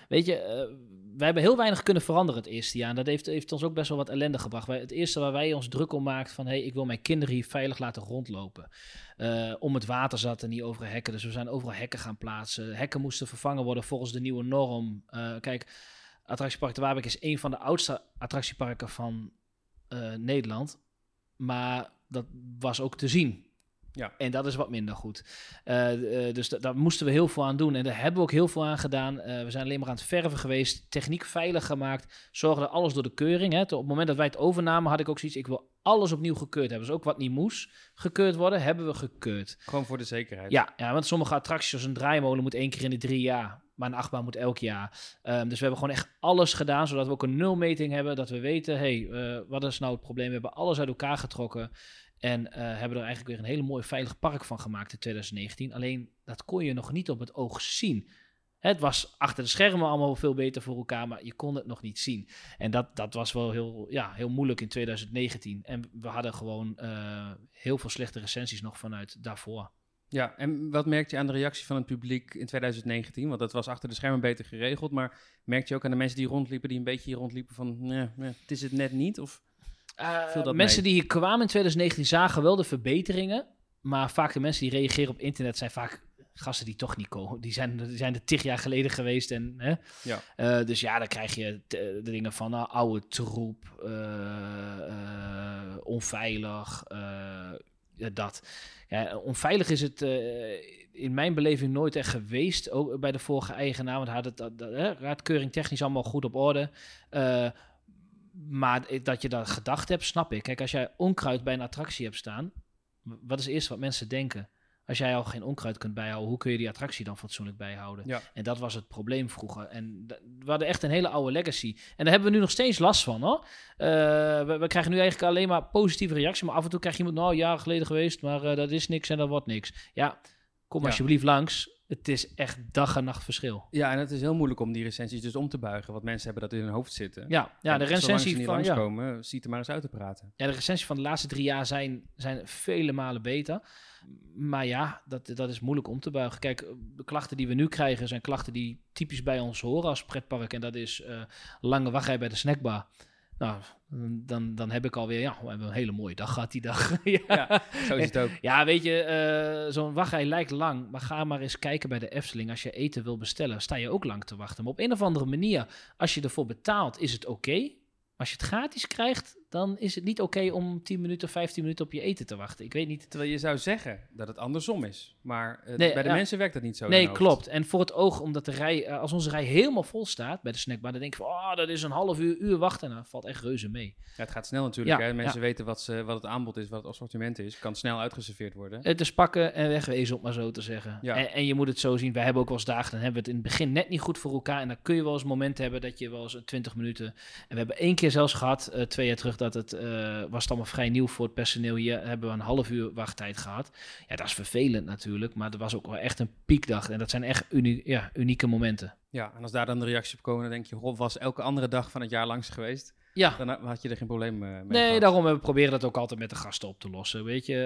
weet je, eh, wij hebben heel weinig kunnen veranderen het eerste jaar. En dat heeft, heeft ons ook best wel wat ellende gebracht. Wij, het eerste waar wij ons druk om maakten van... hey, ik wil mijn kinderen hier veilig laten rondlopen. Eh, om het water zat er niet over hekken. Dus we zijn overal hekken gaan plaatsen. Hekken moesten vervangen worden volgens de nieuwe norm. Eh, kijk, Attractiepark de Waarbek is een van de oudste attractieparken van Nederland. Maar dat was ook te zien. Ja. En dat is wat minder goed. Eh, eh, dus da- daar moesten we heel veel aan doen. En daar hebben we ook heel veel aan gedaan. Eh, we zijn alleen maar aan het verven geweest. Techniek veilig gemaakt. Zorgde alles door de keuring. Hè. Op het moment dat wij het overnamen had ik ook zoiets. Ik wil alles opnieuw gekeurd hebben. Dus ook wat niet moest gekeurd worden, hebben we gekeurd. Gewoon voor de zekerheid. Ja, ja, want sommige attracties, zoals een draaimolen, moet één keer in de drie jaar. Maar een achtbaan moet elk jaar. Ehm, dus we hebben gewoon echt alles gedaan, zodat we ook een nulmeting hebben. Dat we weten, hé, hey, wat is nou het probleem? We hebben alles uit elkaar getrokken. En eh, hebben er eigenlijk weer een hele mooi veilig park van gemaakt in 2019. Alleen, dat kon je nog niet op het oog zien. Het was achter de schermen allemaal veel beter voor elkaar, maar je kon het nog niet zien. En dat, dat was wel heel, ja, heel moeilijk in 2019. En we hadden gewoon eh, heel veel slechte recensies nog vanuit daarvoor. Ja, en wat merkte je aan de reactie van het publiek in 2019? Want dat was achter de schermen beter geregeld, maar merkte je ook aan de mensen die rondliepen, die een beetje hier rondliepen van, nee, het is het net niet? Of mensen mee? die hier kwamen in 2019 zagen wel de verbeteringen. Maar vaak de mensen die reageren op internet zijn vaak gasten die toch niet komen. Die zijn, die zijn er tig jaar geleden geweest. En, hè? Ja. Eh, dus ja, dan krijg je de dingen van nou, oude troep, eh, eh, onveilig, eh, dat. Ja, onveilig is het eh, in mijn beleving nooit echt geweest. Ook bij de vorige eigenaar, want hij had het dat, dat, hè, raadkeuring technisch allemaal goed op orde. Maar dat je dat gedacht hebt, snap ik. Kijk, als jij onkruid bij een attractie hebt staan, wat is eerst wat mensen denken? Als jij al geen onkruid kunt bijhouden, hoe kun je die attractie dan fatsoenlijk bijhouden? Ja. En dat was het probleem vroeger. En we hadden echt een hele oude legacy. En daar hebben we nu nog steeds last van, hoor. Eh, we, we krijgen nu eigenlijk alleen maar positieve reacties. Maar af en toe krijg je iemand, nou, jaren geleden geweest, maar eh, dat is niks en dat wordt niks. Ja, kom Ja. alsjeblieft langs. Het is echt dag en nacht verschil. Ja, en het is heel moeilijk om die recensies dus om te buigen, want mensen hebben dat in hun hoofd zitten. Ja, ja En de recensie niet van... Ja. langskomen, ziet er maar eens uit te praten. Ja, de recensies van de laatste drie jaar zijn, zijn vele malen beter. Maar ja, dat, dat is moeilijk om te buigen. Kijk, de klachten die we nu krijgen zijn klachten die typisch bij ons horen als pretpark. En dat is eh, lange wachtrij bij de snackbar. Nou, dan, dan heb ik alweer, ja, we hebben een hele mooie dag gehad die dag. ja. Ja, zo is het ook. Ja, weet je, eh, zo'n wachtrij lijkt lang, maar ga maar eens kijken bij de Efteling. Als je eten wil bestellen, sta je ook lang te wachten. Maar op een of andere manier, als je ervoor betaalt, is het oké. Maar als je het gratis krijgt, dan is het niet oké om 10 minuten, 15 minuten op je eten te wachten. Ik weet niet. Terwijl je zou zeggen dat het andersom is. Maar eh, Nee, bij de ja. mensen werkt dat niet zo. Nee, klopt. En voor het oog, omdat de rij, eh, als onze rij helemaal vol staat bij de snackbar, dan denk je van, oh, dat is een half uur, uur wachten. Nou, dat valt echt reuze mee. Ja, het gaat snel natuurlijk. Ja, hè. Mensen weten wat, ze, wat het aanbod is, wat het assortiment is. Kan snel uitgeserveerd worden. Het is pakken en wegwezen, om maar zo te zeggen. Ja. En, en je moet het zo zien. Wij hebben ook wel eens dagen, dan hebben we het in het begin net niet goed voor elkaar. En dan kun je wel eens momenten hebben dat je wel eens een 20 minuten... En we hebben één keer zelfs gehad, eh, twee jaar terug, dat het... eh, was het allemaal vrij nieuw voor het personeel. Hier hebben we een half uur wachttijd gehad. Ja, dat is vervelend natuurlijk. Maar er was ook wel echt een piekdag. En dat zijn echt ja, unieke momenten. Ja, en als daar dan de reactie op komen, dan denk je, goh, was elke andere dag van het jaar langs geweest. Ja, Dan had je er geen probleem eh, mee nee, gehad. daarom we proberen dat ook altijd met de gasten op te lossen. Weet je,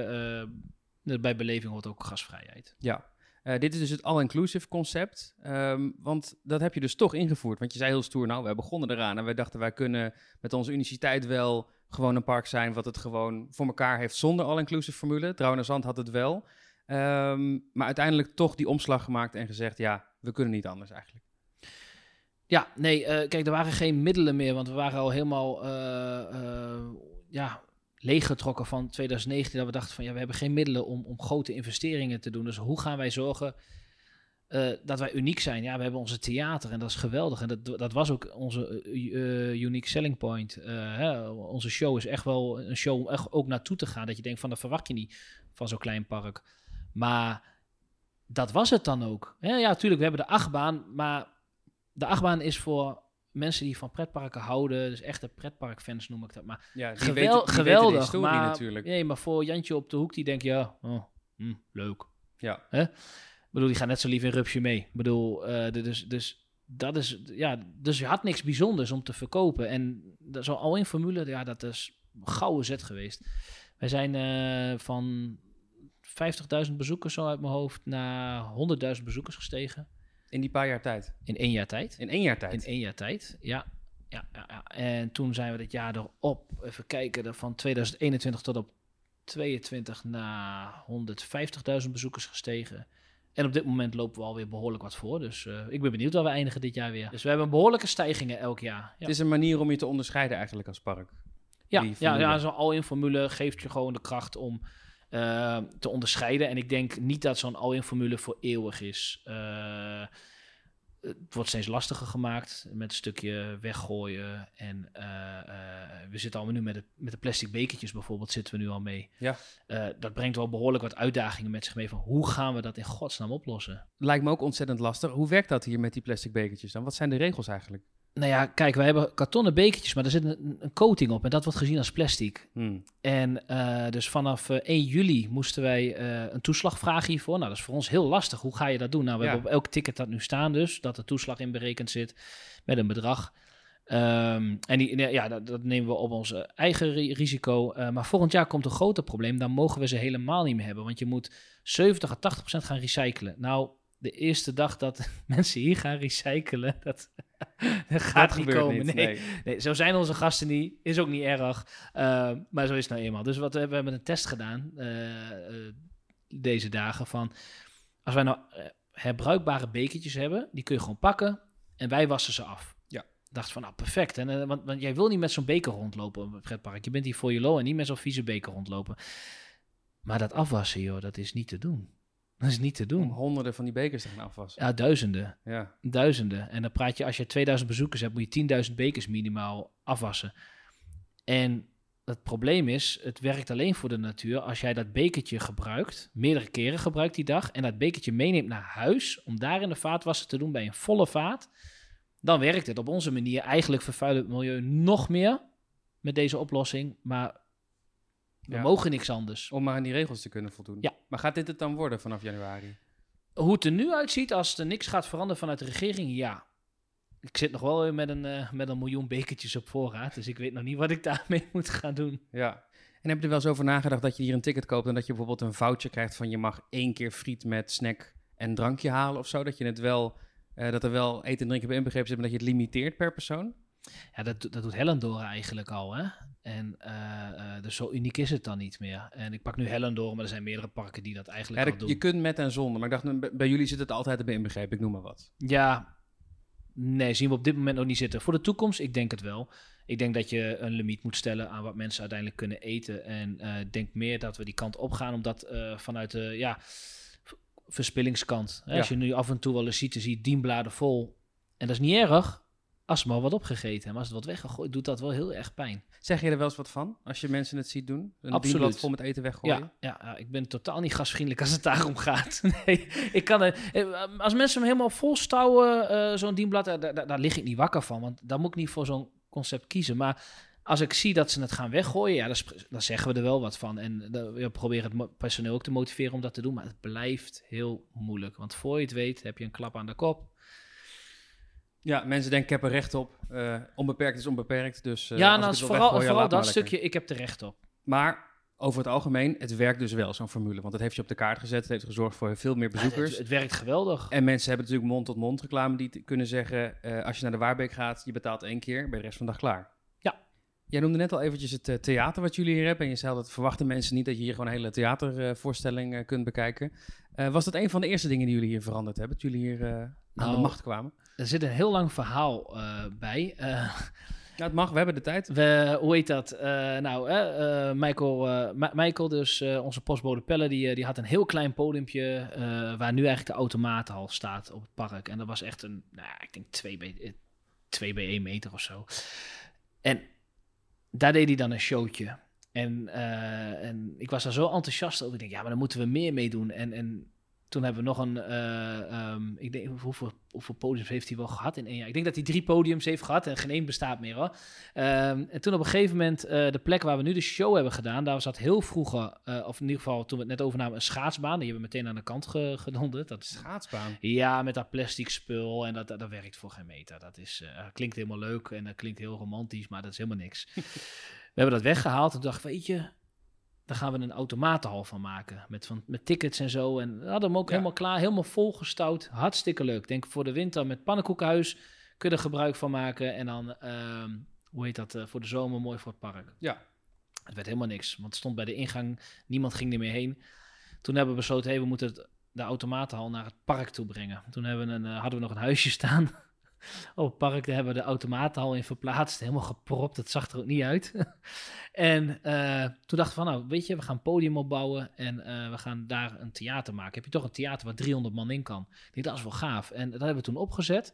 eh, bij beleving hoort ook gasvrijheid. Ja. Eh, dit is dus het all-inclusive concept. Ehm, want dat heb je dus toch ingevoerd. Want je zei heel stoer, nou, wij begonnen eraan en wij dachten wij kunnen met onze universiteit wel gewoon een park zijn wat het gewoon voor elkaar heeft zonder all-inclusive formule. Trouwens, Zand had het wel. Ehm, maar uiteindelijk toch die omslag gemaakt en gezegd, ja, we kunnen niet anders eigenlijk. Ja, nee, eh, kijk, er waren geen middelen meer, want we waren al helemaal eh, ja, leeggetrokken van 2019. Dat we dachten van, ja, we hebben geen middelen om, om grote investeringen te doen. Dus hoe gaan wij zorgen eh, dat wij uniek zijn? Ja, we hebben onze theater en dat is geweldig. En dat, dat was ook onze eh, unique selling point. Eh, hè? Onze show is echt wel een show om echt ook naartoe te gaan. Dat je denkt van, dat verwacht je niet van zo'n klein park. Maar dat was het dan ook. Ja, natuurlijk, we hebben de achtbaan, maar de achtbaan is voor mensen die van pretparken houden, dus echte pretparkfans noem ik dat. Maar Ja, die gewel- weten, die geweldig, maar, natuurlijk. Nee, maar voor Jantje op de hoek, die denkt, ja, oh, hm, leuk. Ja. Hè? Ik bedoel, die gaat net zo lief in Rupsje mee. Ik bedoel, de- dus, dus dat is, ja, dus je had niks bijzonders om te verkopen. En dat- zo'n al-in formule, ja, dat is een gouden zet geweest. Wij zijn eh, van 50.000 bezoekers zo uit mijn hoofd naar 100.000 bezoekers gestegen. In die paar jaar tijd. In één jaar tijd. In één jaar tijd. In één jaar tijd, ja. Ja, ja, ja. En toen zijn we dit jaar erop, even kijken, er van 2021 tot op 22 naar 150.000 bezoekers gestegen. En op dit moment lopen we alweer behoorlijk wat voor. Dus eh, ik ben benieuwd waar we eindigen dit jaar weer. Dus we hebben behoorlijke stijgingen elk jaar. Ja, Het is een manier om je te onderscheiden eigenlijk als park. ja, ja, ja zo'n all-in formule geeft je gewoon de kracht om eh, te onderscheiden. En ik denk niet dat zo'n all-in formule voor eeuwig is. Eh, het wordt steeds lastiger gemaakt met een stukje weggooien. En eh, we zitten allemaal nu met de, met de plastic bekertjes bijvoorbeeld, zitten we nu al mee. Ja. Dat brengt wel behoorlijk wat uitdagingen met zich mee van hoe gaan we dat in godsnaam oplossen? Lijkt me ook ontzettend lastig. Hoe werkt dat hier met die plastic bekertjes dan? Wat zijn de regels eigenlijk? Nou ja, kijk, wij hebben kartonnen bekertjes, maar er zit een, een coating op en dat wordt gezien als plastic. Hmm. En eh, dus vanaf eh, 1 juli moesten wij eh, een toeslag vragen hiervoor. Nou, dat is voor ons heel lastig. Hoe ga je dat doen? Nou, we Ja. hebben op elk ticket dat nu staan dus, dat de toeslag in berekend zit met een bedrag. Ehm, en die, ja, dat, dat nemen we op ons eh, eigen ri- risico. Eh, maar volgend jaar komt een groter probleem. Dan mogen we ze helemaal niet meer hebben. Want je moet 70 à 80 procent gaan recyclen. Nou, de eerste dag dat mensen hier gaan recyclen, dat, dat gaat dat niet komen. niet. nee. Nee. Nee, zo zijn onze gasten niet. Is ook niet erg. Uh, maar zo is het nou eenmaal. Dus wat, we we hebben een test gedaan uh, uh, deze dagen van... Als wij nou uh, herbruikbare bekertjes hebben, die kun je gewoon pakken en wij wassen ze af. Ja. Dacht van, nou perfect. En, want, want jij wil niet met zo'n beker rondlopen op het pretpark. Je bent hier voor je low en niet met zo'n vieze beker rondlopen. Maar dat afwassen, joh, dat is niet te doen. Dat is niet te doen. Om honderden van die bekers te gaan afwassen. Ja, duizenden. Ja. Duizenden. En dan praat je, als je 2000 bezoekers hebt, moet je 10.000 bekers minimaal afwassen. En het probleem is, het werkt alleen voor de natuur als jij dat bekertje gebruikt, meerdere keren gebruikt die dag, en dat bekertje meeneemt naar huis om daar in de vaatwasser te doen bij een volle vaat. Dan werkt het op onze manier. Eigenlijk vervuilt het milieu nog meer met deze oplossing, maar we Ja. mogen niks anders. Om maar aan die regels te kunnen voldoen. Ja. Maar gaat dit het dan worden vanaf januari? Hoe het er nu uitziet, als er niks gaat veranderen vanuit de regering, ja. Ik zit nog wel met een, uh, met een miljoen bekertjes op voorraad, dus ik weet nog niet wat ik daarmee moet gaan doen. Ja. En heb je er wel eens over nagedacht dat je hier een ticket koopt en dat je bijvoorbeeld een voucher krijgt van je mag één keer friet met snack en drankje halen of zo? Dat je het wel, uh, dat er wel eten en drinken bij inbegrepen zit, maar dat je het limiteert per persoon? Ja, dat, dat doet Hellendoor eigenlijk al, hè. En uh, dus zo uniek is het dan niet meer. En ik pak nu Hellendoor, maar er zijn meerdere parken die dat eigenlijk ja, al doen. Je kunt met en zonder, maar ik dacht, bij jullie zit het altijd erbij inbegrepen, ik noem maar wat. Ja, nee, zien we op dit moment nog niet zitten. Voor de toekomst, ik denk het wel. Ik denk dat je een limiet moet stellen aan wat mensen uiteindelijk kunnen eten. En uh, ik denk meer dat we die kant op gaan, omdat vanuit de ja, verspillingskant. Hè? Ja. Als je nu af en toe wel eens ziet, zie je dienbladen vol. En dat is niet erg, als ze maar wat opgegeten hebben. Maar als het wat weggegooid, doet dat wel heel erg pijn. Zeg je er wel eens wat van, als je mensen het ziet doen? Een Absoluut. vol met eten weggooien? Ja, ja, ik ben totaal niet gasvriendelijk als het daarom gaat. nee, ik kan er, als mensen hem helemaal vol stouwen, uh, zo'n dienblad, daar, daar, daar, lig ik niet wakker van. Want daar moet ik niet voor zo'n concept kiezen. Maar als ik zie dat ze het gaan weggooien, ja, dan, dan zeggen we er wel wat van. En dan, we proberen het personeel ook te motiveren om dat te doen. Maar het blijft heel moeilijk. Want voor je het weet, heb je een klap aan de kop. Ja, mensen denken, ik heb er recht op. Uh, onbeperkt is onbeperkt, dus... Uh, ja, nou, vooral, vooral dat stukje, ik heb er recht op. Maar over het algemeen, het werkt dus wel, zo'n formule. Want het heeft je op de kaart gezet. Het heeft gezorgd voor veel meer bezoekers. Het, het werkt geweldig. En mensen hebben natuurlijk mond-tot-mond reclame die kunnen zeggen... eh, als je naar de Waarbeek gaat, je betaalt één keer, ben je de rest van de dag klaar. Ja. Jij noemde net al eventjes het eh, theater wat jullie hier hebben. En je zei dat verwachten mensen niet dat je hier gewoon een hele theatervoorstelling eh, kunt bekijken. Eh, was dat een van de eerste dingen die jullie hier veranderd hebben? Dat jullie hier eh, aan de Nou, macht kwamen? Er zit een heel lang verhaal eh, bij. Ja, het mag, we hebben de tijd. We, hoe heet dat? Nou, Michael, Michael, dus onze postbode Pelle, die, die had een heel klein podiumpje waar nu eigenlijk de automatenhal staat op het park. En dat was echt een, nou, ik denk 2 bij, eh, 2 bij 1 meter of zo. En daar deed hij dan een showtje. En, eh, en ik was daar zo enthousiast over. Ik denk, ja, maar daar moeten we meer mee doen. En, en toen hebben we nog een, eh, ehm, ik denk, hoeveel, hoeveel podiums heeft hij wel gehad in één jaar? Ik denk dat hij drie podiums heeft gehad en geen één bestaat meer hoor. Ehm, en toen op een gegeven moment, eh, de plek waar we nu de show hebben gedaan, daar zat heel vroeger, eh, of in ieder geval toen we het net overnamen, een schaatsbaan. Die hebben we meteen aan de kant ge gedonderd. Dat is, Schaatsbaan. ja, met dat plastic spul en dat, dat, dat werkt voor geen meter. Dat is, klinkt helemaal leuk en dat klinkt heel romantisch, maar dat is helemaal niks. we hebben dat weggehaald en toen dacht ik, weet je, daar gaan we een automatenhal van maken. Met, van, met tickets en zo. En we hadden hem ook Ja. helemaal klaar, helemaal volgestouwd. Hartstikke leuk. Denk voor de winter met pannenkoekenhuis kun je er gebruik van maken. En dan, ehm, hoe heet dat, eh, voor de zomer mooi voor het park. Ja. Het werd helemaal niks, want het stond bij de ingang, niemand ging er meer heen. Toen hebben we besloten, hey, we moeten het, de automatenhal naar het park toe brengen. Toen hebben we een, eh, hadden we nog een huisje staan op het park. Daar hebben we de automatenhal in verplaatst, helemaal gepropt. Het zag er ook niet uit. en eh, toen dachten we van, nou, weet je, we gaan een podium opbouwen en eh, we gaan daar een theater maken. Heb je toch een theater waar 300 man in kan? Ik denk, dat is wel gaaf. En dat hebben we toen opgezet.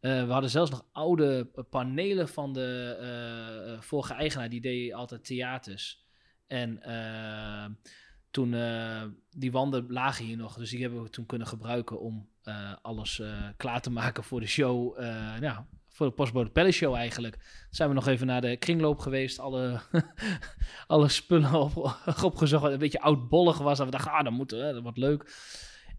Eh, we hadden zelfs nog oude panelen van de vorige eigenaar, die deed altijd theaters. En toen, die wanden lagen hier nog, dus die hebben we toen kunnen gebruiken om eh, alles eh, klaar te maken voor de show. eh, voor de Postbode Palace Show eigenlijk. Zijn we nog even naar de kringloop geweest, alle, alle spullen op, opgezocht. Een beetje oudbollig was, dat we dachten, ah, dan moet dat wordt leuk.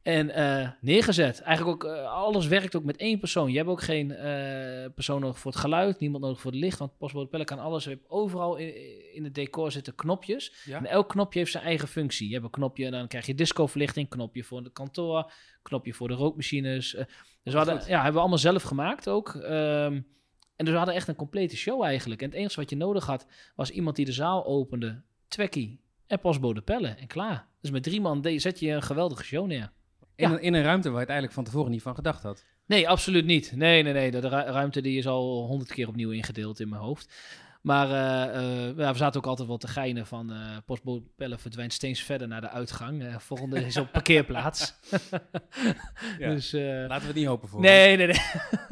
En eh, neergezet. Eigenlijk ook, eh, alles werkt ook met één persoon. Je hebt ook geen eh, persoon nodig voor het geluid, niemand nodig voor het licht. Want Postbode Pelle kan alles. Je hebt overal in, in het decor zitten knopjes. Ja. En elk knopje heeft zijn eigen functie. Je hebt een knopje en dan krijg je discoverlichting, knopje voor het kantoor, knopje voor de rookmachines. Dus we hadden, Goed. ja, hebben we allemaal zelf gemaakt ook. Ehm, en dus we hadden echt een complete show eigenlijk. En het enige wat je nodig had, was iemand die de zaal opende, Twekkie en Postbode Pelle en klaar. Dus met drie man zet je een geweldige show neer. In, Ja. een, in een ruimte waar je het eigenlijk van tevoren niet van gedacht had. Nee, absoluut niet. Nee, nee, nee. De ru- ruimte die is al honderd keer opnieuw ingedeeld in mijn hoofd. Maar eh, eh, we zaten ook altijd wel te geinen van uh, Postbode Pelle verdwijnt steeds verder naar de uitgang. Eh, volgende is op parkeerplaats. Ja. Dus, eh, Laten we het niet hopen voor. nee, nee, nee.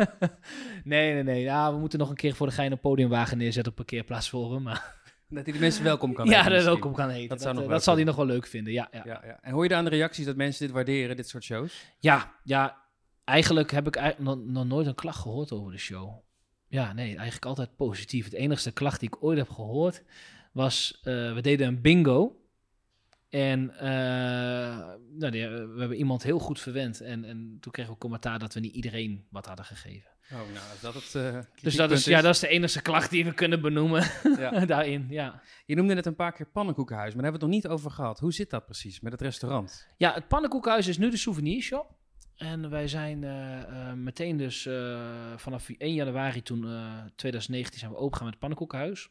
nee, nee, nee. Ja, we moeten nog een keer voor de gein een podiumwagen neerzetten op parkeerplaats voor hem. Maar Dat hij de mensen welkom kan ja, heten dat misschien. ook op kan heten. Dat Dat, zou nog eh, dat zal hij nog wel leuk vinden. Ja, ja. Ja, ja. En hoor je daar aan de reacties dat mensen dit waarderen, dit soort shows? Ja, ja, eigenlijk heb ik eigenlijk nog, nog nooit een klacht gehoord over de show. Ja, nee, eigenlijk altijd positief. Het enigste klacht die ik ooit heb gehoord was, eh, we deden een bingo. En eh, nou, we hebben iemand heel goed verwend. En, en toen kregen we commentaar dat we niet iedereen wat hadden gegeven. Oh, nou, is dat het eh, Dus dat is, ja, dat is de enige klacht die we kunnen benoemen Ja. daarin. Ja. Je noemde net een paar keer pannenkoekenhuis, maar daar hebben we het nog niet over gehad. Hoe zit dat precies met het restaurant? Ja, het pannenkoekhuis is nu de souvenirshop. En wij zijn eh, eh, meteen dus eh, vanaf 1 januari toen, eh 2019 zijn we opengegaan met het pannenkoekhuis.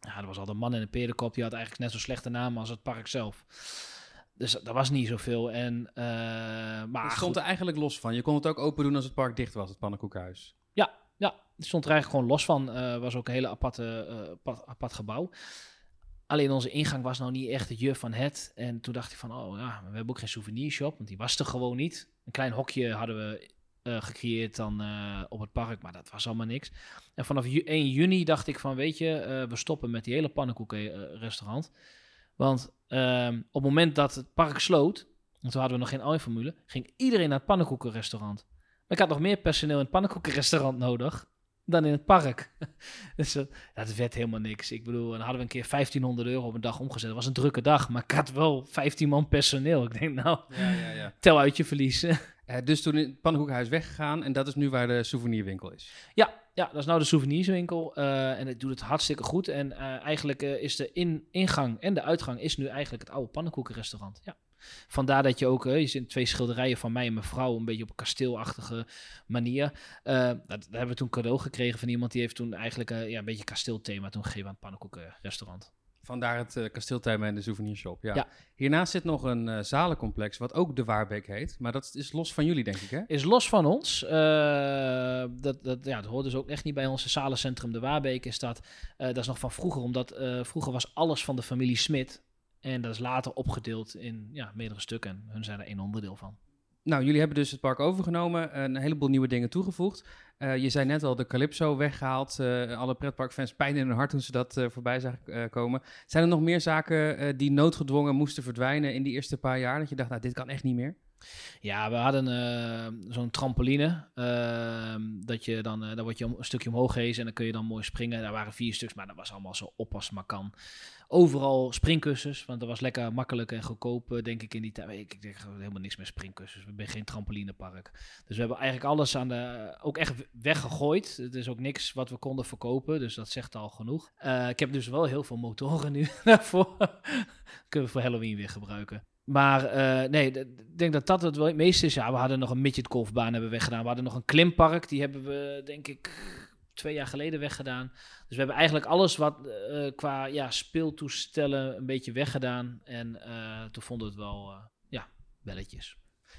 Ja, er was al de man in de perenkop, die had eigenlijk net zo slechte naam als het park zelf. Dus dat was niet zoveel. En, eh, maar het stond er eigenlijk los van. Je kon het ook open doen als het park dicht was, het pannenkoekenhuis. ja, het stond er eigenlijk gewoon los van. Eh was ook een hele aparte, eh, apart, apart gebouw. Alleen onze ingang was nou niet echt het juf van het. En toen dacht ik van, oh ja, we hebben ook geen souvenirshop, want die was er gewoon niet. Een klein hokje hadden we gecreëerd dan op het park, maar dat was allemaal niks. En vanaf ju- 1 juni dacht ik van, weet je, we stoppen met die hele pannenkoekenrestaurant. Want ehm, op het moment dat het park sloot, want toen hadden we nog geen algemene ging iedereen naar het pannenkoekenrestaurant. Maar ik had nog meer personeel in het pannenkoekenrestaurant nodig dan in het park. dus eh, dat werd helemaal niks. Ik bedoel, dan hadden we een keer 1500 euro op een dag omgezet. Dat was een drukke dag, maar ik had wel 15 man personeel. Ik denk, nou, Ja, ja, ja. tel uit je verlies. dus toen is het pannenkoekenhuis weggegaan en dat is nu waar de souvenirwinkel is. ja, dat is nou de souvenirswinkel. eh, en het doet het hartstikke goed. En eh, eigenlijk eh, is de in, ingang en de uitgang is nu eigenlijk het oude pannenkoekenrestaurant. Ja. Vandaar dat je ook, je ziet twee schilderijen van mij en mijn vrouw, een beetje op een kasteelachtige manier. Dat, dat hebben we toen cadeau gekregen van iemand die heeft toen eigenlijk ja, een beetje kasteelthema toen gegeven aan het pannenkoekenrestaurant. Vandaar het eh kasteeltuin en de souvenirshop. Ja. Ja. Hiernaast zit nog een eh, zalencomplex, wat ook de Waarbeek heet. Maar dat is los van jullie, denk ik, hè? Is los van ons. eh, dat, dat, ja, dat hoort dus ook echt niet bij ons. Het zalencentrum De Waarbeek is dat. Dat is nog van vroeger, omdat vroeger was alles van de familie Smit. En dat is later opgedeeld in ja, meerdere stukken. En hun zijn er één onderdeel van. Nou, jullie hebben dus het park overgenomen, een heleboel nieuwe dingen toegevoegd. Eh, je zei net al, de Calypso weggehaald. Eh, alle pretparkfans pijn in hun hart toen ze dat eh, voorbij zagen eh, komen. Zijn er nog meer zaken eh, die noodgedwongen moesten verdwijnen in die eerste paar jaar? Dat je dacht, nou, dit kan echt niet meer? Ja, we hadden eh, zo'n trampoline. eh, dat je dan, eh daar word je een stukje omhoog gehezen en dan kun je dan mooi springen. Daar waren vier stuks, maar dat was allemaal zo op als maar kan. Overal springkussens, want dat was lekker makkelijk en goedkoop, eh, denk ik, in die tijd. Ik, denk helemaal niks met springkussens. We zijn geen trampolinepark. Dus we hebben eigenlijk alles aan de, ook echt weggegooid. Het is ook niks wat we konden verkopen, dus dat zegt al genoeg. Eh, ik heb dus wel heel veel motoren nu daarvoor. Kunnen we voor Halloween weer gebruiken. Maar eh, nee, ik denk dat dat het wel het meeste is. Ja, we hadden nog een midget golfbaan hebben we weggedaan. We hadden nog een klimpark. Die hebben we, denk ik, twee jaar geleden weggedaan. Dus we hebben eigenlijk alles wat eh, qua ja, speeltoestellen een beetje weggedaan. En eh, toen vonden we het wel, eh, ja, belletjes.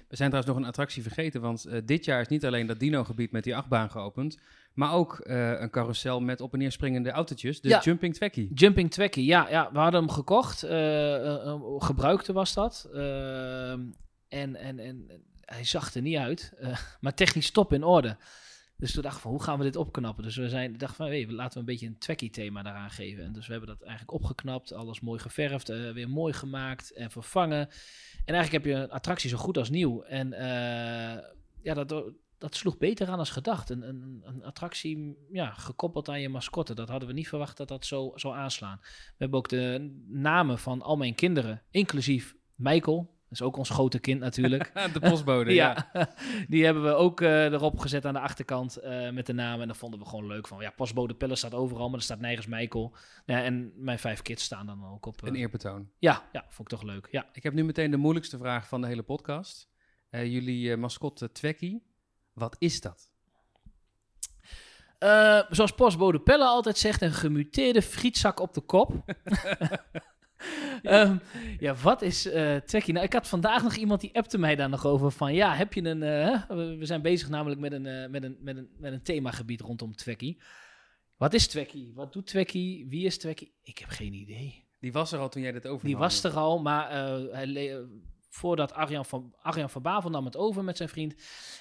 We zijn trouwens nog een attractie vergeten, want eh, dit jaar is niet alleen dat dino-gebied met die achtbaan geopend, maar ook eh, een carousel met op en neer springende autootjes, de Ja. Jumping Twekkie. Jumping Twekkie, ja, ja, we hadden hem gekocht. eh, eh, eh, gebruikte was dat. Ehm, en, en, en hij zag er niet uit. eh, maar technisch top in orde. Dus toen dachten we, hoe gaan we dit opknappen? Dus we zijn, dachten van, hey, laten we een beetje een Twekkie-thema daaraan geven. En dus we hebben dat eigenlijk opgeknapt, alles mooi geverfd, eh, weer mooi gemaakt en vervangen. En eigenlijk heb je een attractie zo goed als nieuw. En eh, ja, dat, dat sloeg beter aan als gedacht. Een, een, een attractie ja, gekoppeld aan je mascotte. Dat hadden we niet verwacht dat dat zo zou aanslaan. We hebben ook de namen van al mijn kinderen, inclusief Michael. Dat is ook ons grote kind natuurlijk. de postbode, ja. ja, die hebben we ook eh, erop gezet aan de achterkant eh, met de namen. En dat vonden we gewoon leuk van. Ja, postbode Pelle staat overal, maar er staat nergens Michael. Ja, en mijn vijf kids staan dan ook op. eh, Een eerbetoon. ja, ja, vond ik toch leuk. Ja. Ik heb nu meteen de moeilijkste vraag van de hele podcast. Jullie mascotte Twekkie, wat is dat? Zoals postbode Pelle altijd zegt, een gemuteerde frietzak op de kop. Ehm, ja, wat is Twekkie? Nou, ik had vandaag nog iemand die appte mij daar nog over van... Ja, heb je een... eh, we zijn bezig namelijk met een, eh, met een, met een, met een themagebied rondom Twekkie. Wat is Twekkie? Wat doet Twekkie? Wie is Twekkie? Ik heb geen idee. Die was er al toen jij dit overnam. Die was er al, maar hij voordat Arjan van, Arjan van Bavel nam het over met zijn vriend.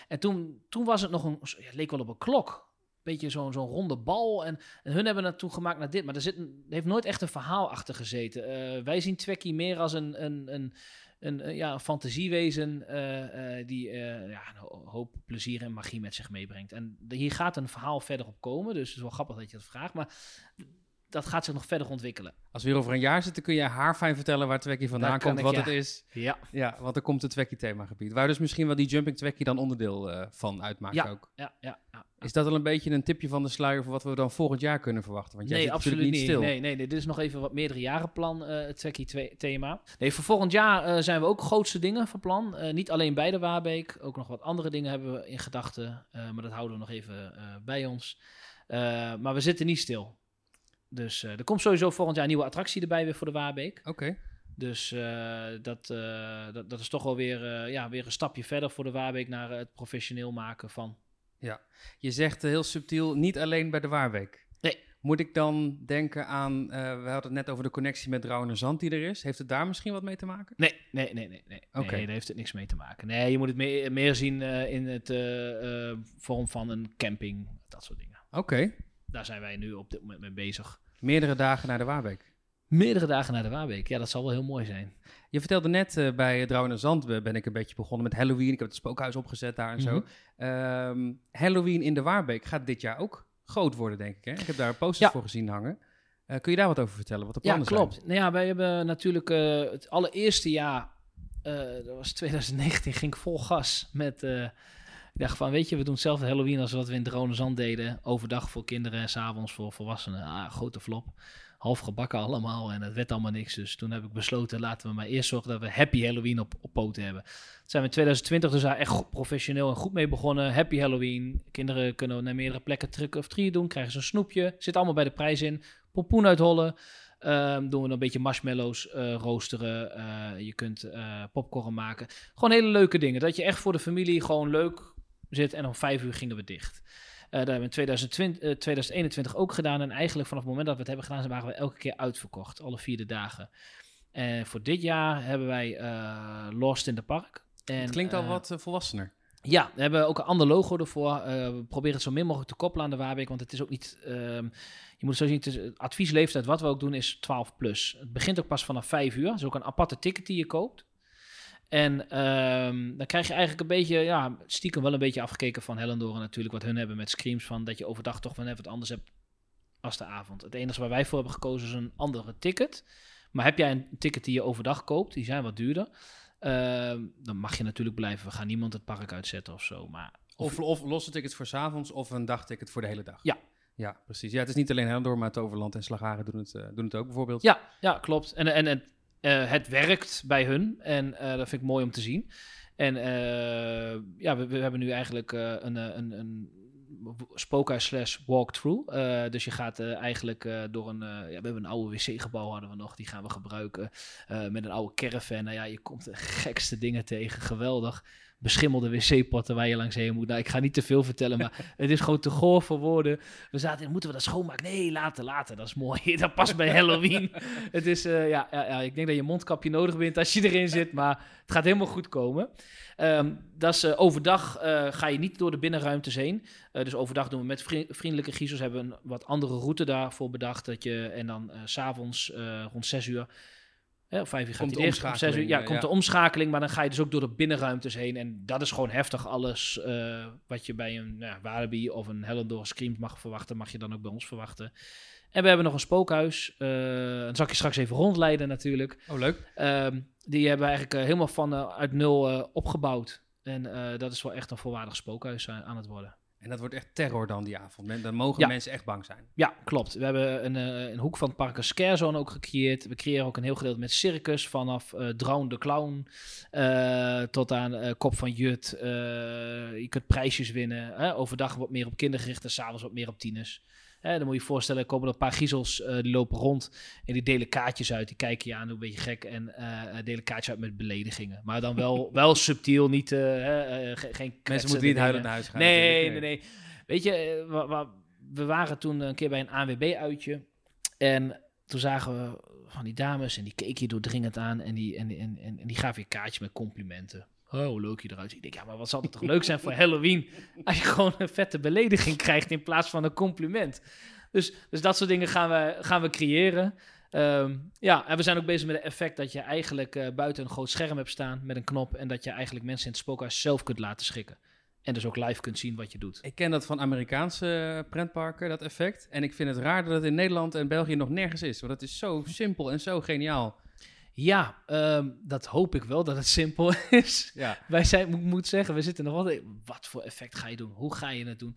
En toen, toen was het nog een, ja, het leek wel op een klok. Beetje zo'n zo'n ronde bal. En, en hun hebben toen gemaakt naar dit. Maar er, zit heeft nooit echt een verhaal achter gezeten. Eh, wij zien Twekkie meer als een, een, een, een, ja, fantasiewezen eh, eh, die eh, ja, een ho- hoop plezier en magie met zich meebrengt. En hier gaat een verhaal verder op komen. Dus het is wel grappig dat je dat vraagt. Maar dat gaat zich nog verder ontwikkelen. Als we hier over een jaar zitten, kun je haarfijn vertellen waar Twekkie vandaan komt, ik, wat ja. het is. Ja, Ja, want er komt een Twekkie themagebied. Waar dus misschien wel die Jumping Twekkie dan onderdeel eh, van uitmaakt Ja. ook. ja, ja. ja. Is dat al een beetje een tipje van de sluier voor wat we dan volgend jaar kunnen verwachten? Want jij nee, zit absoluut natuurlijk niet. niet stil. Nee, nee, nee, dit is nog even wat meerdere jaren plan, eh, het Twekkie twee- thema. Nee, voor volgend jaar eh, zijn we ook grootste dingen van plan. Niet alleen bij de Waarbeek, ook nog wat andere dingen hebben we in gedachten. Maar dat houden we nog even bij ons. Maar we zitten niet stil. Dus eh, er komt sowieso volgend jaar een nieuwe attractie erbij weer voor de Waarbeek. Oké. Dus eh, dat, eh, dat, dat is toch wel weer, ja, weer een stapje verder voor de Waarbeek naar het professioneel maken van. Je zegt heel subtiel, niet alleen bij de Waarweek. Nee. Moet ik dan denken aan, we hadden het net over de connectie met Drouwen Zand die er is. Heeft het daar misschien wat mee te maken? Nee, nee, nee, nee. nee. Oké. nee daar heeft het niks mee te maken. Nee, je moet het meer, meer zien in het vorm van een camping, dat soort dingen. Oké. Daar zijn wij nu op dit moment mee bezig. Meerdere dagen naar de Waarweek. Meerdere dagen naar de Waarbeek. Ja, dat zal wel heel mooi zijn. Je vertelde net eh, bij Drouwen en Zand ben ik een beetje begonnen met Halloween. Ik heb het spookhuis opgezet daar en zo. Mhm. Ehm, Halloween in de Waarbeek gaat dit jaar ook groot worden, denk ik. Hè? Ik heb daar posters Ja. voor gezien hangen. Eh, kun je daar wat over vertellen? Wat de Ja, plannen klopt. zijn? Nou ja, wij hebben natuurlijk eh, het allereerste jaar, dat was 2019, ging ik vol gas met, Ik dacht van, weet je, we doen hetzelfde Halloween als wat we in Dronenzand deden. Overdag voor kinderen en s'avonds voor volwassenen. Ah, grote flop. Half gebakken allemaal en het werd allemaal niks. Dus toen heb ik besloten, laten we maar eerst zorgen dat we Happy Halloween op, op poten hebben. Zijn we in 2020 dus daar echt professioneel en goed mee begonnen. Happy Halloween. Kinderen kunnen naar meerdere plekken trick of treat doen. Krijgen ze een snoepje. Zit allemaal bij de prijs in. Pompoen uithollen. Ehm, doen we een beetje marshmallows eh, roosteren. Eh, je kunt eh, popcorn maken. Gewoon hele leuke dingen. Dat je echt voor de familie gewoon leuk zit. En om vijf uur gingen we dicht. Eh, dat hebben we in 2020, eh, 2021 ook gedaan. En eigenlijk vanaf het moment dat we het hebben gedaan, waren we elke keer uitverkocht. Alle vier de dagen. En voor dit jaar hebben wij eh, Lost in the Park. En, Het klinkt al wat volwassener. ja, we hebben ook een ander logo ervoor. We proberen het zo min mogelijk te koppelen aan de Waarbeek, want het is ook niet... ehm, je moet zo zien, het is, adviesleeftijd wat we ook doen is 12 plus. Het begint ook pas vanaf 5 uur. Het is ook een aparte ticket die je koopt. En ehm, dan krijg je eigenlijk een beetje, ja, stiekem wel een beetje afgekeken van Hellendoren natuurlijk, wat hun hebben met Screams, van dat je overdag toch wel even wat anders hebt als de avond. Het enige waar wij voor hebben gekozen is een andere ticket. Maar heb jij een ticket die je overdag koopt, die zijn wat duurder, ehm, dan mag je natuurlijk blijven. We gaan niemand het park uitzetten of zo, maar Of, of losse tickets voor 's avonds of een dagticket voor de hele dag. Ja. Ja, precies. Ja, het is niet alleen Hellendoor, maar Toverland en Slagaren doen het, eh, doen het ook bijvoorbeeld. Ja, ja klopt. En, en, en eh, het werkt bij hun. En eh, dat vind ik mooi om te zien. En eh, ja, we, hebben nu eigenlijk een, een, een spookhuis slash walkthrough. Dus je gaat eigenlijk door een... ja, we hebben een oude wc-gebouw hadden we nog. Die gaan we gebruiken met een oude caravan. Nou ja, je komt de gekste dingen tegen. Geweldig. Beschimmelde wc-potten waar je langs heen moet. Nou, ik ga niet te veel vertellen, maar het is gewoon te goor voor woorden. We zaten in, moeten we dat schoonmaken? Nee, later, later. Dat is mooi. Dat past bij Halloween. het is, eh, ja, ja, ja, ik denk dat je mondkapje nodig bent als je erin zit, maar het gaat helemaal goed komen. Ehm, dat is, eh, overdag eh, ga je niet door de binnenruimtes heen. Dus overdag doen we met vri- vriendelijke giezels. Hebben we een wat andere route daarvoor bedacht. Dat je, en dan s s'avonds rond 6 uur, hè, 5 uur gaat Komt hij de dicht. Om 6 uur, ja, omschakeling, komt de omschakeling. Maar dan ga je dus ook door de binnenruimtes heen. En dat is gewoon heftig. Alles eh, wat je bij een nou, ja, Walibi of een Hellendoor Scream mag verwachten, mag je dan ook bij ons verwachten. En we hebben nog een spookhuis. eh dan zal ik je straks even rondleiden natuurlijk. Oh, leuk. Ehm, die hebben we eigenlijk eh, helemaal van eh, uit nul eh, opgebouwd. En eh, dat is wel echt een volwaardig spookhuis aan, aan het worden. En dat wordt echt terror dan die avond. Men- Dan mogen Ja. mensen echt bang zijn. Ja, klopt. We hebben een, eh, een hoek van het park een scarezone ook gecreëerd. We creëren ook een heel gedeelte met circus. Vanaf eh Drown de Clown eh, tot aan Kop van Jut. Je kunt prijsjes winnen. Hè? Overdag wat meer op kindergericht en s'avonds wat meer op tieners. Hè, dan moet je je voorstellen, er komen een paar giezels, eh, die lopen rond en die delen kaartjes uit. Die kijken je aan, een beetje gek en eh, delen kaartjes uit met beledigingen. Maar dan wel, wel subtiel, niet, ge- geen Mensen moeten niet huilend naar huis gaan. Nee, nee, nee. Weet je, wa- wa- we waren toen een keer bij een ANWB-uitje. En toen zagen we van die dames en die keken je doordringend aan. En die, en, en, en, en die gaven je kaartjes met complimenten. Oh, hoe leuk je eruit ziet. Ik denk, ja, maar wat zal het toch leuk zijn voor Halloween... als je gewoon een vette belediging krijgt in plaats van een compliment. Dus, dus dat soort dingen gaan we, gaan we creëren. Ehm, ja, en we zijn ook bezig met het effect dat je eigenlijk eh, buiten een groot scherm hebt staan met een knop. En dat je eigenlijk mensen in het spookhuis zelf kunt laten schrikken. En dus ook live kunt zien wat je doet. Ik ken dat van Amerikaanse eh, pretparken, dat effect. En ik vind het raar dat het in Nederland en België nog nergens is. Want het is zo simpel en zo geniaal. Ja, ehm, dat hoop ik wel dat het simpel is. Ja. Wij zijn, moet, moet zeggen, we zitten nog altijd. Wat voor effect ga je doen? Hoe ga je het doen?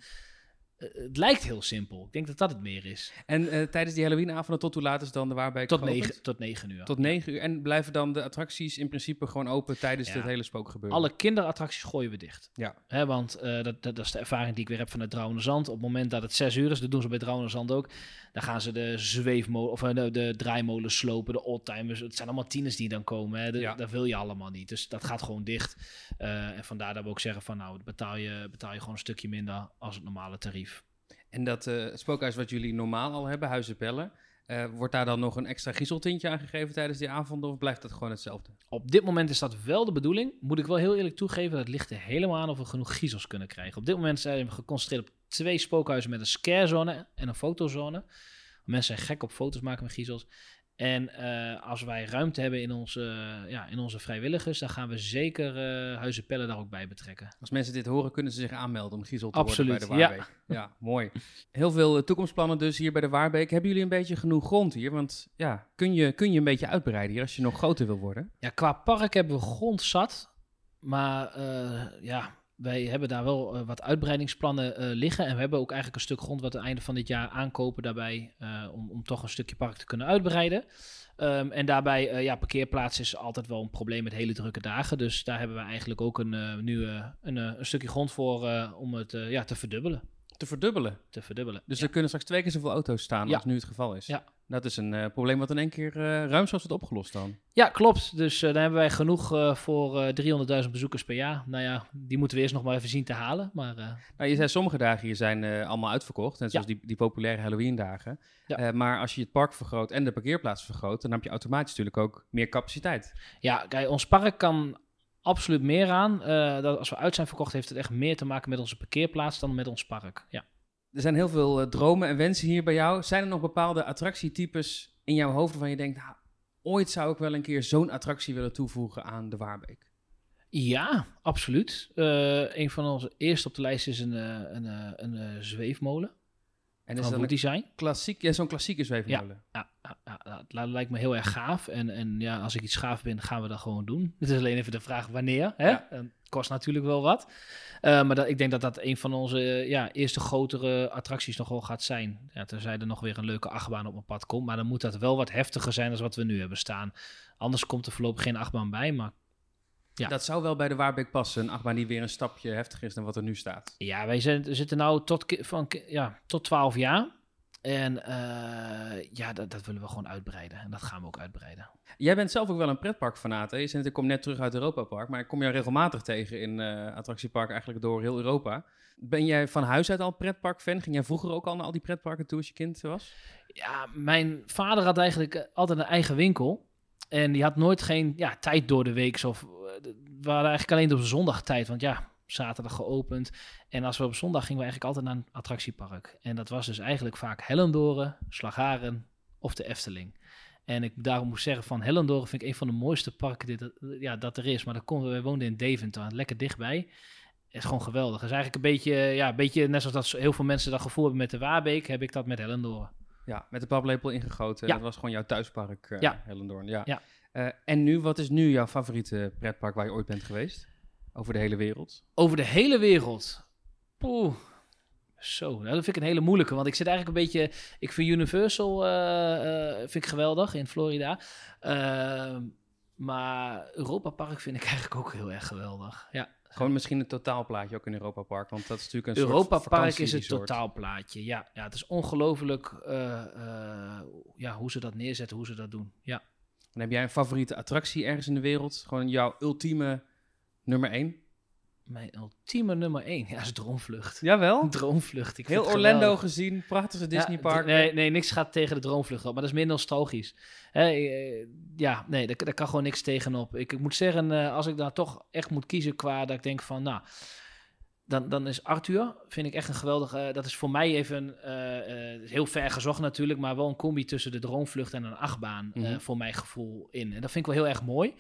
Eh, het lijkt heel simpel. Ik denk dat dat het meer is. En eh, tijdens die Halloweenavonden, tot hoe laat is dan de Waarbeek Tot negen, tot negen uur. Tot negen uur. En blijven dan de attracties in principe gewoon open tijdens Ja. het hele spookgebeuren? Alle kinderattracties gooien we dicht. Ja. Hè, want eh, dat, dat, dat is de ervaring die ik weer heb vanuit Drouwende Zand. Op het moment dat het zes uur is, dat doen ze bij Drouwende Zand ook. Dan gaan ze de zweefmolen, of de, de draaimolen slopen, de oldtimers. Het zijn allemaal tieners die dan komen. Hè. De- Ja. Dat wil je allemaal niet. Dus dat gaat gewoon dicht. En vandaar dat we ook zeggen van nou, betaal je, betaal je gewoon een stukje minder als het normale tarief. En dat eh, spookhuis wat jullie normaal al hebben, Huizen Pellen, eh, wordt daar dan nog een extra griezeltintje aan gegeven tijdens die avond? Of blijft dat gewoon hetzelfde? Op dit moment is dat wel de bedoeling. Moet ik wel heel eerlijk toegeven, dat ligt er helemaal aan of we genoeg giezels kunnen krijgen. Op dit moment zijn we geconcentreerd op twee spookhuizen met een scarezone en een fotozone. Mensen zijn gek op foto's maken met giezels. En eh, als wij ruimte hebben in onze, ja, in onze vrijwilligers, dan gaan we zeker eh Huizen Pellen daar ook bij betrekken. Als mensen dit horen, kunnen ze zich aanmelden om griezel te Absoluut, worden bij de Waarbeek. Ja, mooi. Heel veel eh, toekomstplannen dus hier bij de Waarbeek. Hebben jullie een beetje genoeg grond hier? Want ja, kun je, kun je een beetje uitbreiden hier als je nog groter wil worden? Ja, qua park hebben we grond zat. Maar ja, wij hebben daar wel eh, wat uitbreidingsplannen eh, liggen. En we hebben ook eigenlijk een stuk grond wat aan het einde van dit jaar aankopen daarbij. eh, om, om toch een stukje park te kunnen uitbreiden. Ehm, en daarbij, eh, ja, parkeerplaats is altijd wel een probleem met hele drukke dagen. Dus daar hebben we eigenlijk ook een, nu een, een stukje grond voor om het ja, te verdubbelen. Te verdubbelen. Te verdubbelen. Dus ja. er kunnen straks twee keer zoveel auto's staan Ja. als nu het geval is. Ja. Dat is een eh, probleem wat in één keer eh ruimschoots wordt opgelost dan. ja, klopt. Dus eh, daar hebben wij genoeg voor eh 300.000 bezoekers per jaar. Nou ja, die moeten we eerst nog maar even zien te halen. Maar Nou, je zei sommige dagen hier zijn allemaal uitverkocht. Net zoals Ja. die, die populaire Halloween-dagen. Ja. Eh, maar als je het park vergroot en de parkeerplaats vergroot, dan heb je automatisch natuurlijk ook meer capaciteit. Ja, kijk, ons park kan absoluut meer aan. Eh, dat als we uit zijn verkocht, heeft het echt meer te maken met onze parkeerplaats dan met ons park. Ja. Er zijn heel veel eh, dromen en wensen hier bij jou. Zijn er nog bepaalde attractietypes in jouw hoofd waarvan je denkt, "Nou, ooit zou ik wel een keer zo'n attractie willen toevoegen aan de Waarbeek? Ja, absoluut. Eh, een van onze eerste op de lijst is een, een, een, eh, zweefmolen. En is dat Wood een Design. klassiek, ja, zo'n klassieke zweefmolen? Ja, ja, ja, dat li- lijkt me heel erg gaaf. En, en ja, als ik iets gaaf ben, gaan we dat gewoon doen. Het is alleen even de vraag wanneer. Hè? Ja. En Het kost natuurlijk wel wat. Eh, maar dat, ik denk dat dat een van onze eh, ja, eerste grotere attracties nog wel gaat zijn. Ja, tenzij er nog weer een leuke achtbaan op mijn pad komt. Maar dan moet dat wel wat heftiger zijn dan wat we nu hebben staan. Anders komt er voorlopig geen achtbaan bij. Maar Ja. Dat zou wel bij de Waarbeek passen. Een achtbaan die weer een stapje heftiger is dan wat er nu staat. ja, wij zijn, zitten nou tot, van, ja, tot 12 jaar. En eh, ja, dat, dat willen we gewoon uitbreiden. En dat gaan we ook uitbreiden. Jij bent zelf ook wel een pretparkfanaat. hè? Je ik kom net terug uit Europa Park, maar ik kom jou regelmatig tegen in eh attractiepark eigenlijk door heel Europa. Ben jij van huis uit al pretparkfan? Ging jij vroeger ook al naar al die pretparken toe als je kind was? Ja, mijn vader had eigenlijk altijd een eigen winkel. En die had nooit geen ja, tijd door de week. Of, we hadden eigenlijk alleen op zondag tijd. Want ja, zaterdag geopend. En als we op zondag gingen we eigenlijk altijd naar een attractiepark. En dat was dus eigenlijk vaak Hellendoren, Slagharen of de Efteling. En ik daarom moet zeggen van Hellendoren vind ik een van de mooiste parken dit, ja, dat er is. Maar dat kon, wij woonden in Deventer, lekker dichtbij. Het is gewoon geweldig. Het is eigenlijk een beetje, ja, een beetje net zoals dat heel veel mensen dat gevoel hebben met de Waarbeek, heb ik dat met Hellendoren. Ja, met de paplepel ingegoten. Ja. Dat was gewoon jouw thuispark, eh Ja. Hellendoorn. Ja. Ja. Eh, en nu, wat is nu jouw favoriete pretpark waar je ooit bent geweest? Over de hele wereld? Over de hele wereld. Poeh. Zo, nou, dat vind ik een hele moeilijke. Want ik zit eigenlijk een beetje. Ik vind Universal eh, eh, vind ik geweldig in Florida. Ehm, maar Europa Park vind ik eigenlijk ook heel erg geweldig. Ja, Gewoon misschien een totaalplaatje ook in Europa Park, want dat is natuurlijk een Europa soort Park is het totaalplaatje. Ja, ja, het is ongelooflijk ja, hoe ze dat neerzetten, hoe ze dat doen. Ja. Heb jij een favoriete attractie ergens in de wereld? Gewoon jouw ultieme nummer één? Mijn ultieme nummer één ja, is Droomvlucht. Jawel. Droomvlucht. Ik Heel Orlando geweldig. gezien, prachtige Ja, Disneypark. d- nee, nee, niks gaat tegen de droomvlucht op, maar dat is meer nostalgisch. Hè, eh, ja, nee, daar, daar kan gewoon niks tegenop. Ik, ik moet zeggen, eh, als ik daar toch echt moet kiezen qua dat ik denk van, nou, dan, dan is Arthur, vind ik echt een geweldige, dat is voor mij even, eh, eh, heel ver gezocht natuurlijk, maar wel een combi tussen de droomvlucht en een achtbaan, eh, Mhm. voor mijn gevoel in. En dat vind ik wel heel erg mooi.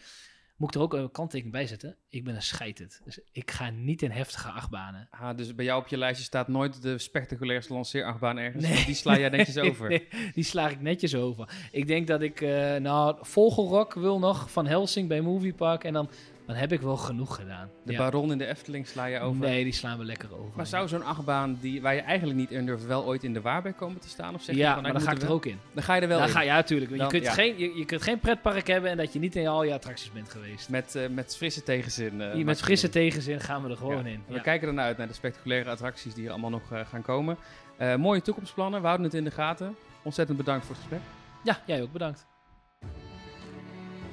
Moet ik er ook een kanttekening bij zetten? Ik ben een scheiterd. Dus ik ga niet in heftige achtbanen. Ah, dus bij jou op je lijstje staat nooit de spectaculairste lanceerachtbaan ergens. Nee. Die sla jij netjes over. nee, die sla ik netjes over. Ik denk dat ik, nou, Vogelrok wil nog van Helsing bij Moviepark. En dan, dan heb ik wel genoeg gedaan. De Ja. Baron in de Efteling sla je over. Nee, die slaan we lekker over. Maar zou zo'n achtbaan die, waar je eigenlijk niet in durft, wel ooit in de Waarbeek komen te staan? Of zeg je ja, van, maar nou, dan ga ik er ook in. Dan ga je er wel Dan in. ga je natuurlijk. Je, Dan- kunt ja. geen, je, je kunt geen pretpark hebben en dat je niet in al je attracties bent geweest. Met, eh, met frisse tegenzin. eh, Hier met je frisse tegenzin gaan we er gewoon Ja. in. We Ja. kijken ernaar uit naar de spectaculaire attracties die er allemaal nog eh, gaan komen. Mooie toekomstplannen, we houden het in de gaten. Ontzettend bedankt voor het gesprek. ja, jij ook bedankt.